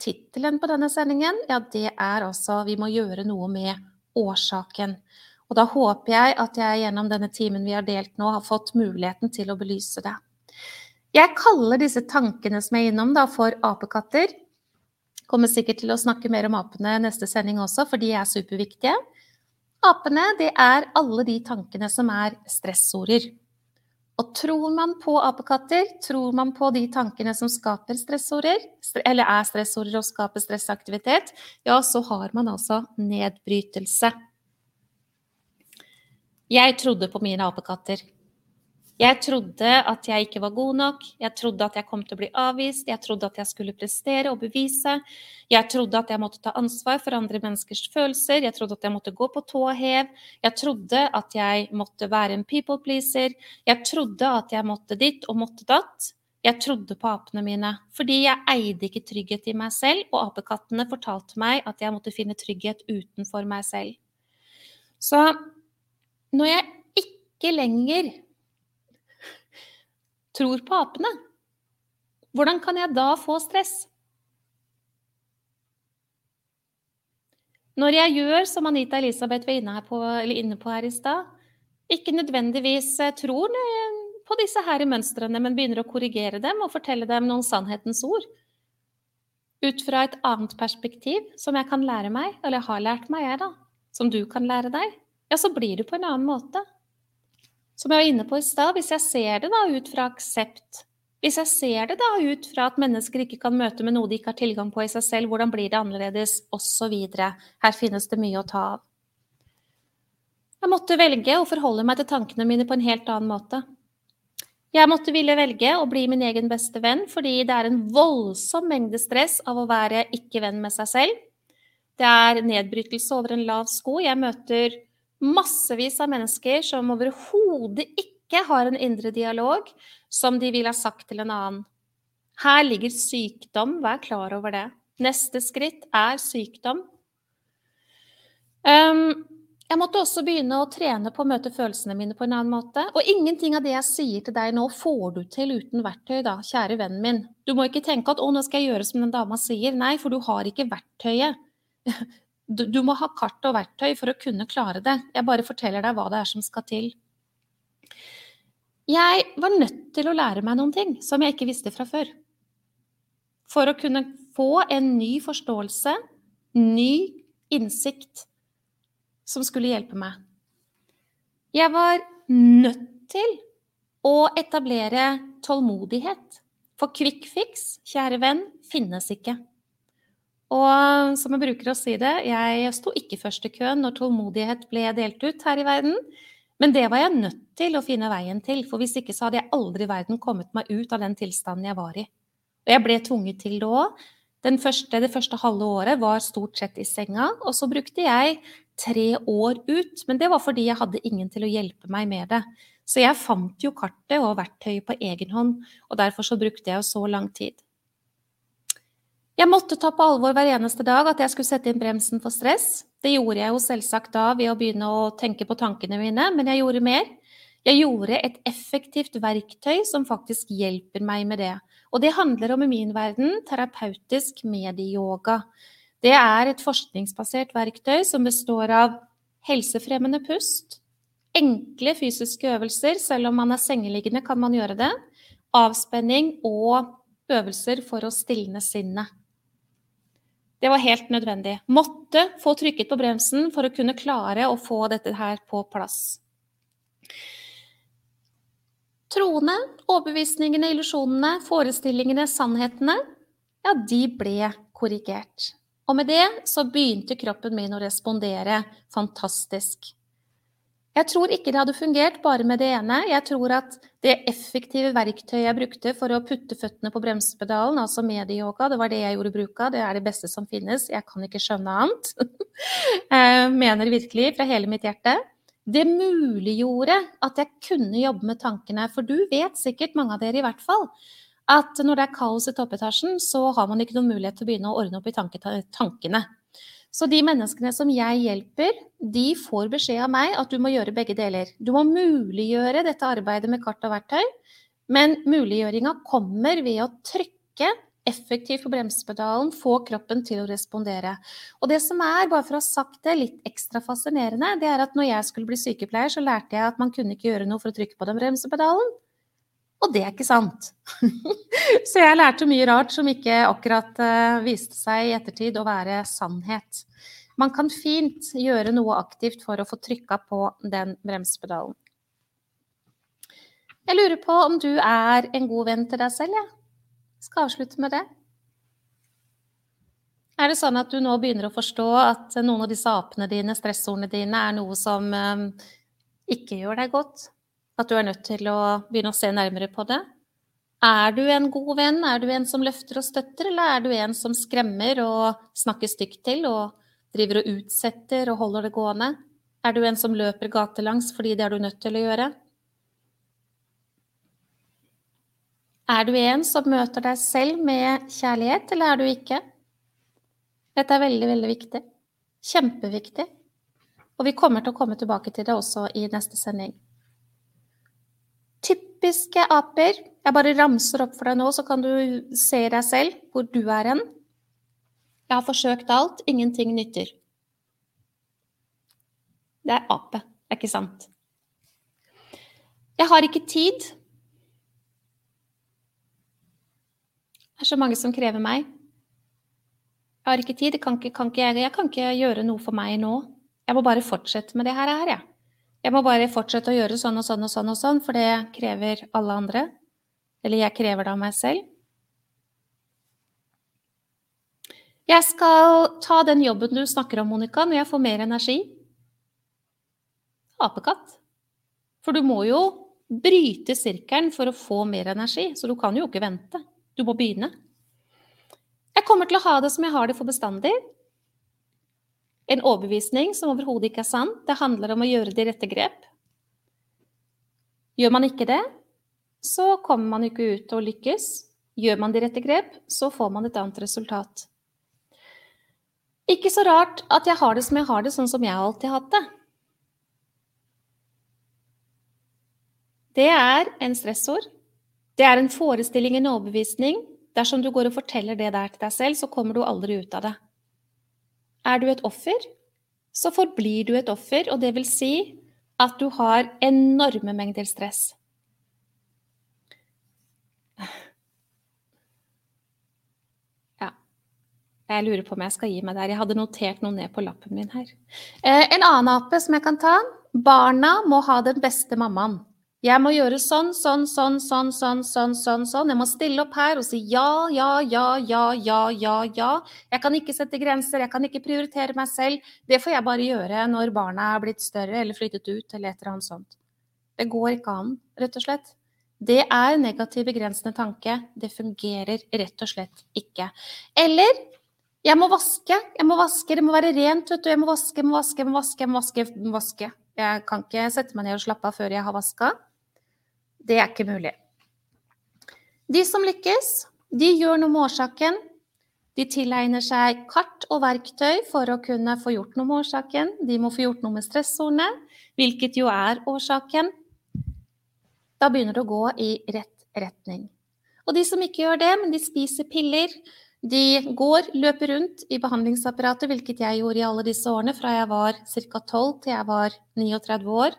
tittelen på denne sendingen, ja, det er altså vi må gjøre noe med årsaken. Og da håper jeg at jeg gjennom denne timen vi har delt nå, har fått muligheten til å belyse det. Jeg kaller disse tankene som jeg er innom, da, for apekatter. Kommer sikkert til å snakke mer om apene neste sending også, for de er superviktige. Apene, det er alle de tankene som er stressorder. Og tror man på apekatter, tror man på de tankene som skaper stressorder, eller er stressorder og skaper stressaktivitet, ja, så har man altså nedbrytelse. Jeg trodde på mine apekatter. Jeg trodde at jeg ikke var god nok, jeg trodde at jeg kom til å bli avvist, jeg trodde at jeg skulle prestere og bevise, jeg trodde at jeg måtte ta ansvar for andre menneskers følelser, jeg trodde at jeg måtte gå på tå hev, jeg trodde at jeg måtte være en people pleaser, jeg trodde at jeg måtte ditt og måtte datt. Jeg trodde på apene mine, fordi jeg eide ikke trygghet i meg selv, og apekattene fortalte meg at jeg måtte finne trygghet utenfor meg selv. Så når jeg ikke lenger tror på apene, hvordan kan jeg da få stress? Når jeg gjør som Anita Elisabeth var inne, på, inne på her i stad, ikke nødvendigvis eh, tror på disse her mønstrene, men begynner å korrigere dem og fortelle dem noen sannhetens ord. Ut fra et annet perspektiv, som jeg kan lære meg, eller har lært meg, jeg, da. Som du kan lære deg. Ja, så blir det på en annen måte. Som jeg var inne på i stad, hvis jeg ser det da ut fra aksept, hvis jeg ser det da ut fra at mennesker ikke kan møte med noe de ikke har tilgang på i seg selv, hvordan blir det annerledes, osv. Her finnes det mye å ta av. Jeg måtte velge å forholde meg til tankene mine på en helt annen måte. Jeg måtte ville velge å bli min egen beste venn, fordi det er en voldsom mengde stress av å være ikke venn med seg selv. Det er nedbrytelse over en lav sko. Jeg møter massevis av mennesker som overhodet ikke har en indre dialog som de ville ha sagt til en annen. Her ligger sykdom, vær klar over det. Neste skritt er sykdom. Um, jeg måtte også begynne å trene på å møte følelsene mine på en annen måte. Og ingenting av det jeg sier til deg nå, får du til uten verktøy, da, kjære vennen min. Du må ikke tenke at 'å, nå skal jeg gjøre som den dama sier'. Nei, for du har ikke verktøyet. Du, du, må ha kart og verktøy for å kunne klare det. Jeg bare forteller deg hva det er som skal til. Jeg var nødt til å lære meg noen ting som jeg ikke visste fra før. For å kunne få en ny forståelse, ny innsikt, som skulle hjelpe meg. Jeg var nødt til å etablere tålmodighet. For quick fix, kjære venn, finnes ikke. Og som jeg bruker å si det, jeg sto ikke først i køen når tålmodighet ble delt ut her i verden. Men det var jeg nødt til å finne veien til, for hvis ikke så hadde jeg aldri i verden kommet meg ut av den tilstanden jeg var i. Og jeg ble tvunget til det òg. Det første halve året var stort sett i senga, og så brukte jeg tre år ut. Men det var fordi jeg hadde ingen til å hjelpe meg med det. Så jeg fant jo kartet og verktøyet på egen hånd, og derfor så brukte jeg jo så lang tid. Jeg måtte ta på alvor hver eneste dag at jeg skulle sette inn bremsen for stress. Det gjorde jeg jo selvsagt da ved å begynne å tenke på tankene mine, men jeg gjorde mer. Jeg gjorde et effektivt verktøy som faktisk hjelper meg med det. Og det handler om i min verden terapeutisk medieyoga. Det er et forskningsbasert verktøy som består av helsefremmende pust, enkle fysiske øvelser, selv om man er sengeliggende kan man gjøre det, avspenning og øvelser for å stilne sinnet. Det var helt nødvendig. Måtte få trykket på bremsen for å kunne klare å få dette her på plass. Troene, overbevisningene, illusjonene, forestillingene, sannhetene, ja, de ble korrigert. Og med det så begynte kroppen min å respondere fantastisk. Jeg tror ikke det hadde fungert bare med det ene. Jeg tror at det effektive verktøyet jeg brukte for å putte føttene på bremsepedalen, altså medieyoga, det var det jeg gjorde bruk av. Det er det beste som finnes. Jeg kan ikke skjønne annet. Jeg mener virkelig fra hele mitt hjerte. Det muliggjorde at jeg kunne jobbe med tankene. For du vet sikkert, mange av dere i hvert fall, at når det er kaos i toppetasjen, så har man ikke noen mulighet til å begynne å ordne opp i tankene. Så de menneskene som jeg hjelper, de får beskjed av meg at du må gjøre begge deler. Du må muliggjøre dette arbeidet med kart og verktøy, men muliggjøringa kommer ved å trykke effektivt på bremsepedalen, få kroppen til å respondere. Og det som er, bare for å ha sagt det, litt ekstra fascinerende, det er at når jeg skulle bli sykepleier, så lærte jeg at man kunne ikke gjøre noe for å trykke på den bremsepedalen. Og det er ikke sant. så jeg lærte mye rart som ikke akkurat uh, viste seg i ettertid å være sannhet. Man kan fint gjøre noe aktivt for å få trykka på den bremsepedalen. Jeg lurer på om du er en god venn til deg selv, jeg. Ja. Skal avslutte med det. Er det sånn at du nå begynner å forstå at noen av disse apene dine, stressordene dine, er noe som um, ikke gjør deg godt? At du er nødt til å begynne å se nærmere på det? Er du en god venn? Er du en som løfter og støtter, eller er du en som skremmer og snakker stygt til og driver og utsetter og holder det gående? Er du en som løper gatelangs fordi det er du nødt til å gjøre? Er du en som møter deg selv med kjærlighet, eller er du ikke? Dette er veldig, veldig viktig. Kjempeviktig. Og vi kommer til å komme tilbake til det også i neste sending. Typiske aper. Jeg bare ramser opp for deg nå, så kan du se deg selv hvor du er hen. Jeg har forsøkt alt, ingenting nytter. Det er ape, er ikke sant? Jeg har ikke tid. Det er så mange som krever meg. Jeg har ikke tid, kan ikke, kan ikke, jeg kan ikke gjøre noe for meg nå. Jeg må bare fortsette med det her, jeg. Jeg må bare fortsette å gjøre sånn og sånn og sånn, og sånn, for det krever alle andre. Eller jeg krever det av meg selv. Jeg skal ta den jobben du snakker om, Monica, når jeg får mer energi. Apekatt. For du må jo bryte sirkelen for å få mer energi, så du kan jo ikke vente. Du må begynne. Jeg kommer til å ha det som jeg har det for bestandig. En overbevisning som overhodet ikke er sann. Det handler om å gjøre de rette grep. Gjør man ikke det, så kommer man ikke ut og lykkes. Gjør man de rette grep, så får man et annet resultat. Ikke så rart at jeg har det som jeg har det, sånn som jeg alltid har hatt det. Det er en stressord. Det er en forestilling, en overbevisning. Dersom du går og forteller det der til deg selv, så kommer du aldri ut av det. Er du et offer, så forblir du et offer, og det vil si at du har enorme mengder stress. Ja. Jeg lurer på om jeg skal gi meg der. Jeg hadde notert noe ned på lappen min her. Eh, en annen ape som jeg kan ta. Barna må ha den beste mammaen. Jeg må gjøre sånn, sånn, sånn, sånn, sånn, sånn, sånn, sånn. Jeg må stille opp her og si ja, ja, ja, ja, ja, ja, ja. Jeg kan ikke sette grenser, jeg kan ikke prioritere meg selv. Det får jeg bare gjøre når barna er blitt større eller flyttet ut eller et eller annet sånt. Det går ikke an, rett og slett. Det er negativ begrensende tanke. Det fungerer rett og slett ikke. Eller jeg må vaske, jeg må vaske, det må være rent, vet du. Jeg må vaske, jeg må vaske, jeg må vaske, jeg må vaske. Jeg, må vaske. jeg kan ikke sette meg ned og slappe av før jeg har vaska. Det er ikke mulig. De som lykkes, de gjør noe med årsaken. De tilegner seg kart og verktøy for å kunne få gjort noe med årsaken. De må få gjort noe med stressordene, hvilket jo er årsaken. Da begynner det å gå i rett retning. Og de som ikke gjør det, men de spiser piller, de går, løper rundt i behandlingsapparatet, hvilket jeg gjorde i alle disse årene, fra jeg var ca. 12 til jeg var 39 år.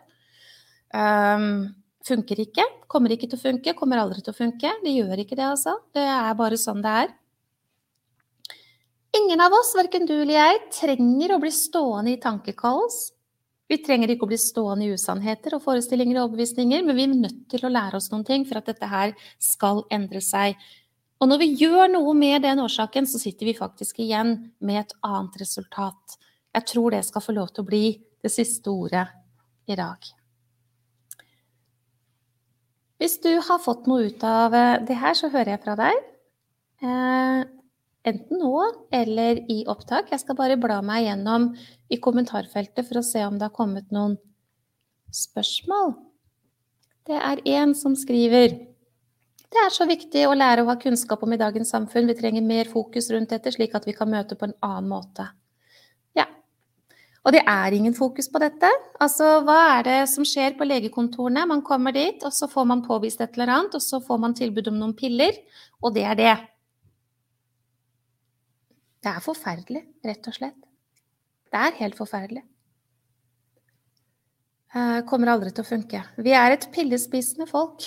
Um, funker ikke. Kommer ikke til å funke, kommer aldri til å funke. Det gjør ikke det, altså. Det er bare sånn det er. Ingen av oss, verken du eller jeg, trenger å bli stående i tankekaos. Vi trenger ikke å bli stående i usannheter og forestillinger og overbevisninger, men vi er nødt til å lære oss noen ting for at dette her skal endre seg. Og når vi gjør noe med den årsaken, så sitter vi faktisk igjen med et annet resultat. Jeg tror det skal få lov til å bli det siste ordet i dag. Hvis du har fått noe ut av eh, det her, så hører jeg fra deg. Eh, enten nå eller i opptak. Jeg skal bare bla meg gjennom i kommentarfeltet for å se om det har kommet noen spørsmål. Det er en som skriver det er så viktig å lære å ha kunnskap om i dagens samfunn. Vi trenger mer fokus rundt dette, slik at vi kan møte på en annen måte. Og det er ingen fokus på dette. Altså, hva er det som skjer på legekontorene? Man kommer dit, og så får man påvist et eller annet, og så får man tilbud om noen piller, og det er det. Det er forferdelig, rett og slett. Det er helt forferdelig. Uh, kommer aldri til å funke. Vi er et pillespisende folk.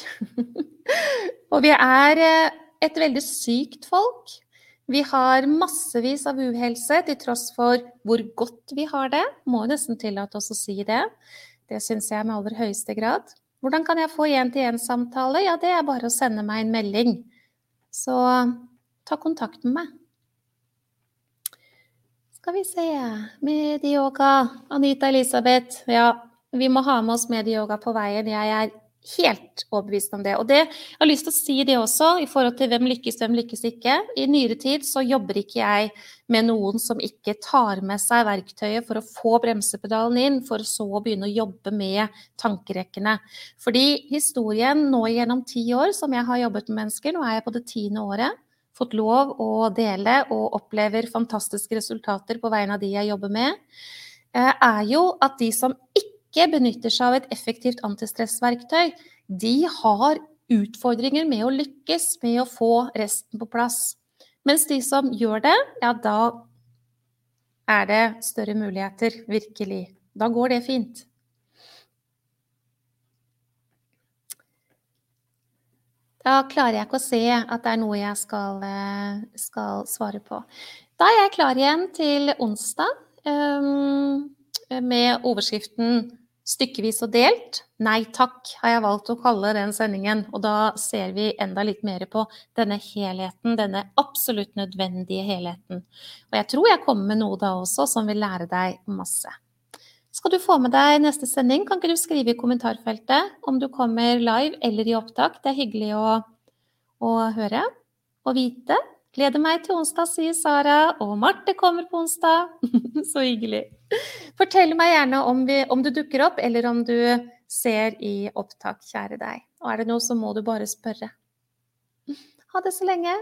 og vi er uh, et veldig sykt folk. Vi har massevis av uhelse til tross for hvor godt vi har det. Må nesten tillate oss å si det. Det syns jeg med aller høyeste grad. Hvordan kan jeg få én-til-én-samtale? Ja, det er bare å sende meg en melding. Så ta kontakt med meg. Skal vi se Medyoga. Anita Elisabeth. Ja, vi må ha med oss medyoga på veien. Jeg er helt overbevist om det. Og det, jeg har lyst til å si det også, i forhold til hvem lykkes, hvem lykkes ikke. I nyere tid så jobber ikke jeg med noen som ikke tar med seg verktøyet for å få bremsepedalen inn, for så å begynne å jobbe med tankerekkene. Fordi historien nå gjennom ti år som jeg har jobbet med mennesker, nå er jeg på det tiende året, fått lov å dele og opplever fantastiske resultater på vegne av de jeg jobber med, eh, er jo at de som ikke ikke benytter seg av et effektivt antistressverktøy, de har utfordringer med å lykkes med å få resten på plass. Mens de som gjør det, ja, da er det større muligheter, virkelig. Da går det fint. Da klarer jeg ikke å se at det er noe jeg skal, eh, skal svare på. Da er jeg klar igjen til onsdag um, med overskriften Stykkevis og delt. Nei takk, har jeg valgt å kalle den sendingen. Og da ser vi enda litt mer på denne helheten, denne absolutt nødvendige helheten. Og jeg tror jeg kommer med noe da også som vil lære deg masse. Skal du få med deg neste sending, kan ikke du skrive i kommentarfeltet om du kommer live eller i opptak. Det er hyggelig å, å høre og vite. Gleder meg til onsdag, sier Sara. Og Marte kommer på onsdag. Så hyggelig. Fortell meg gjerne om, vi, om, du dukker opp, eller om du ser i opptak, kjære deg. Og er det noe, så må du bare spørre. Ha det så lenge.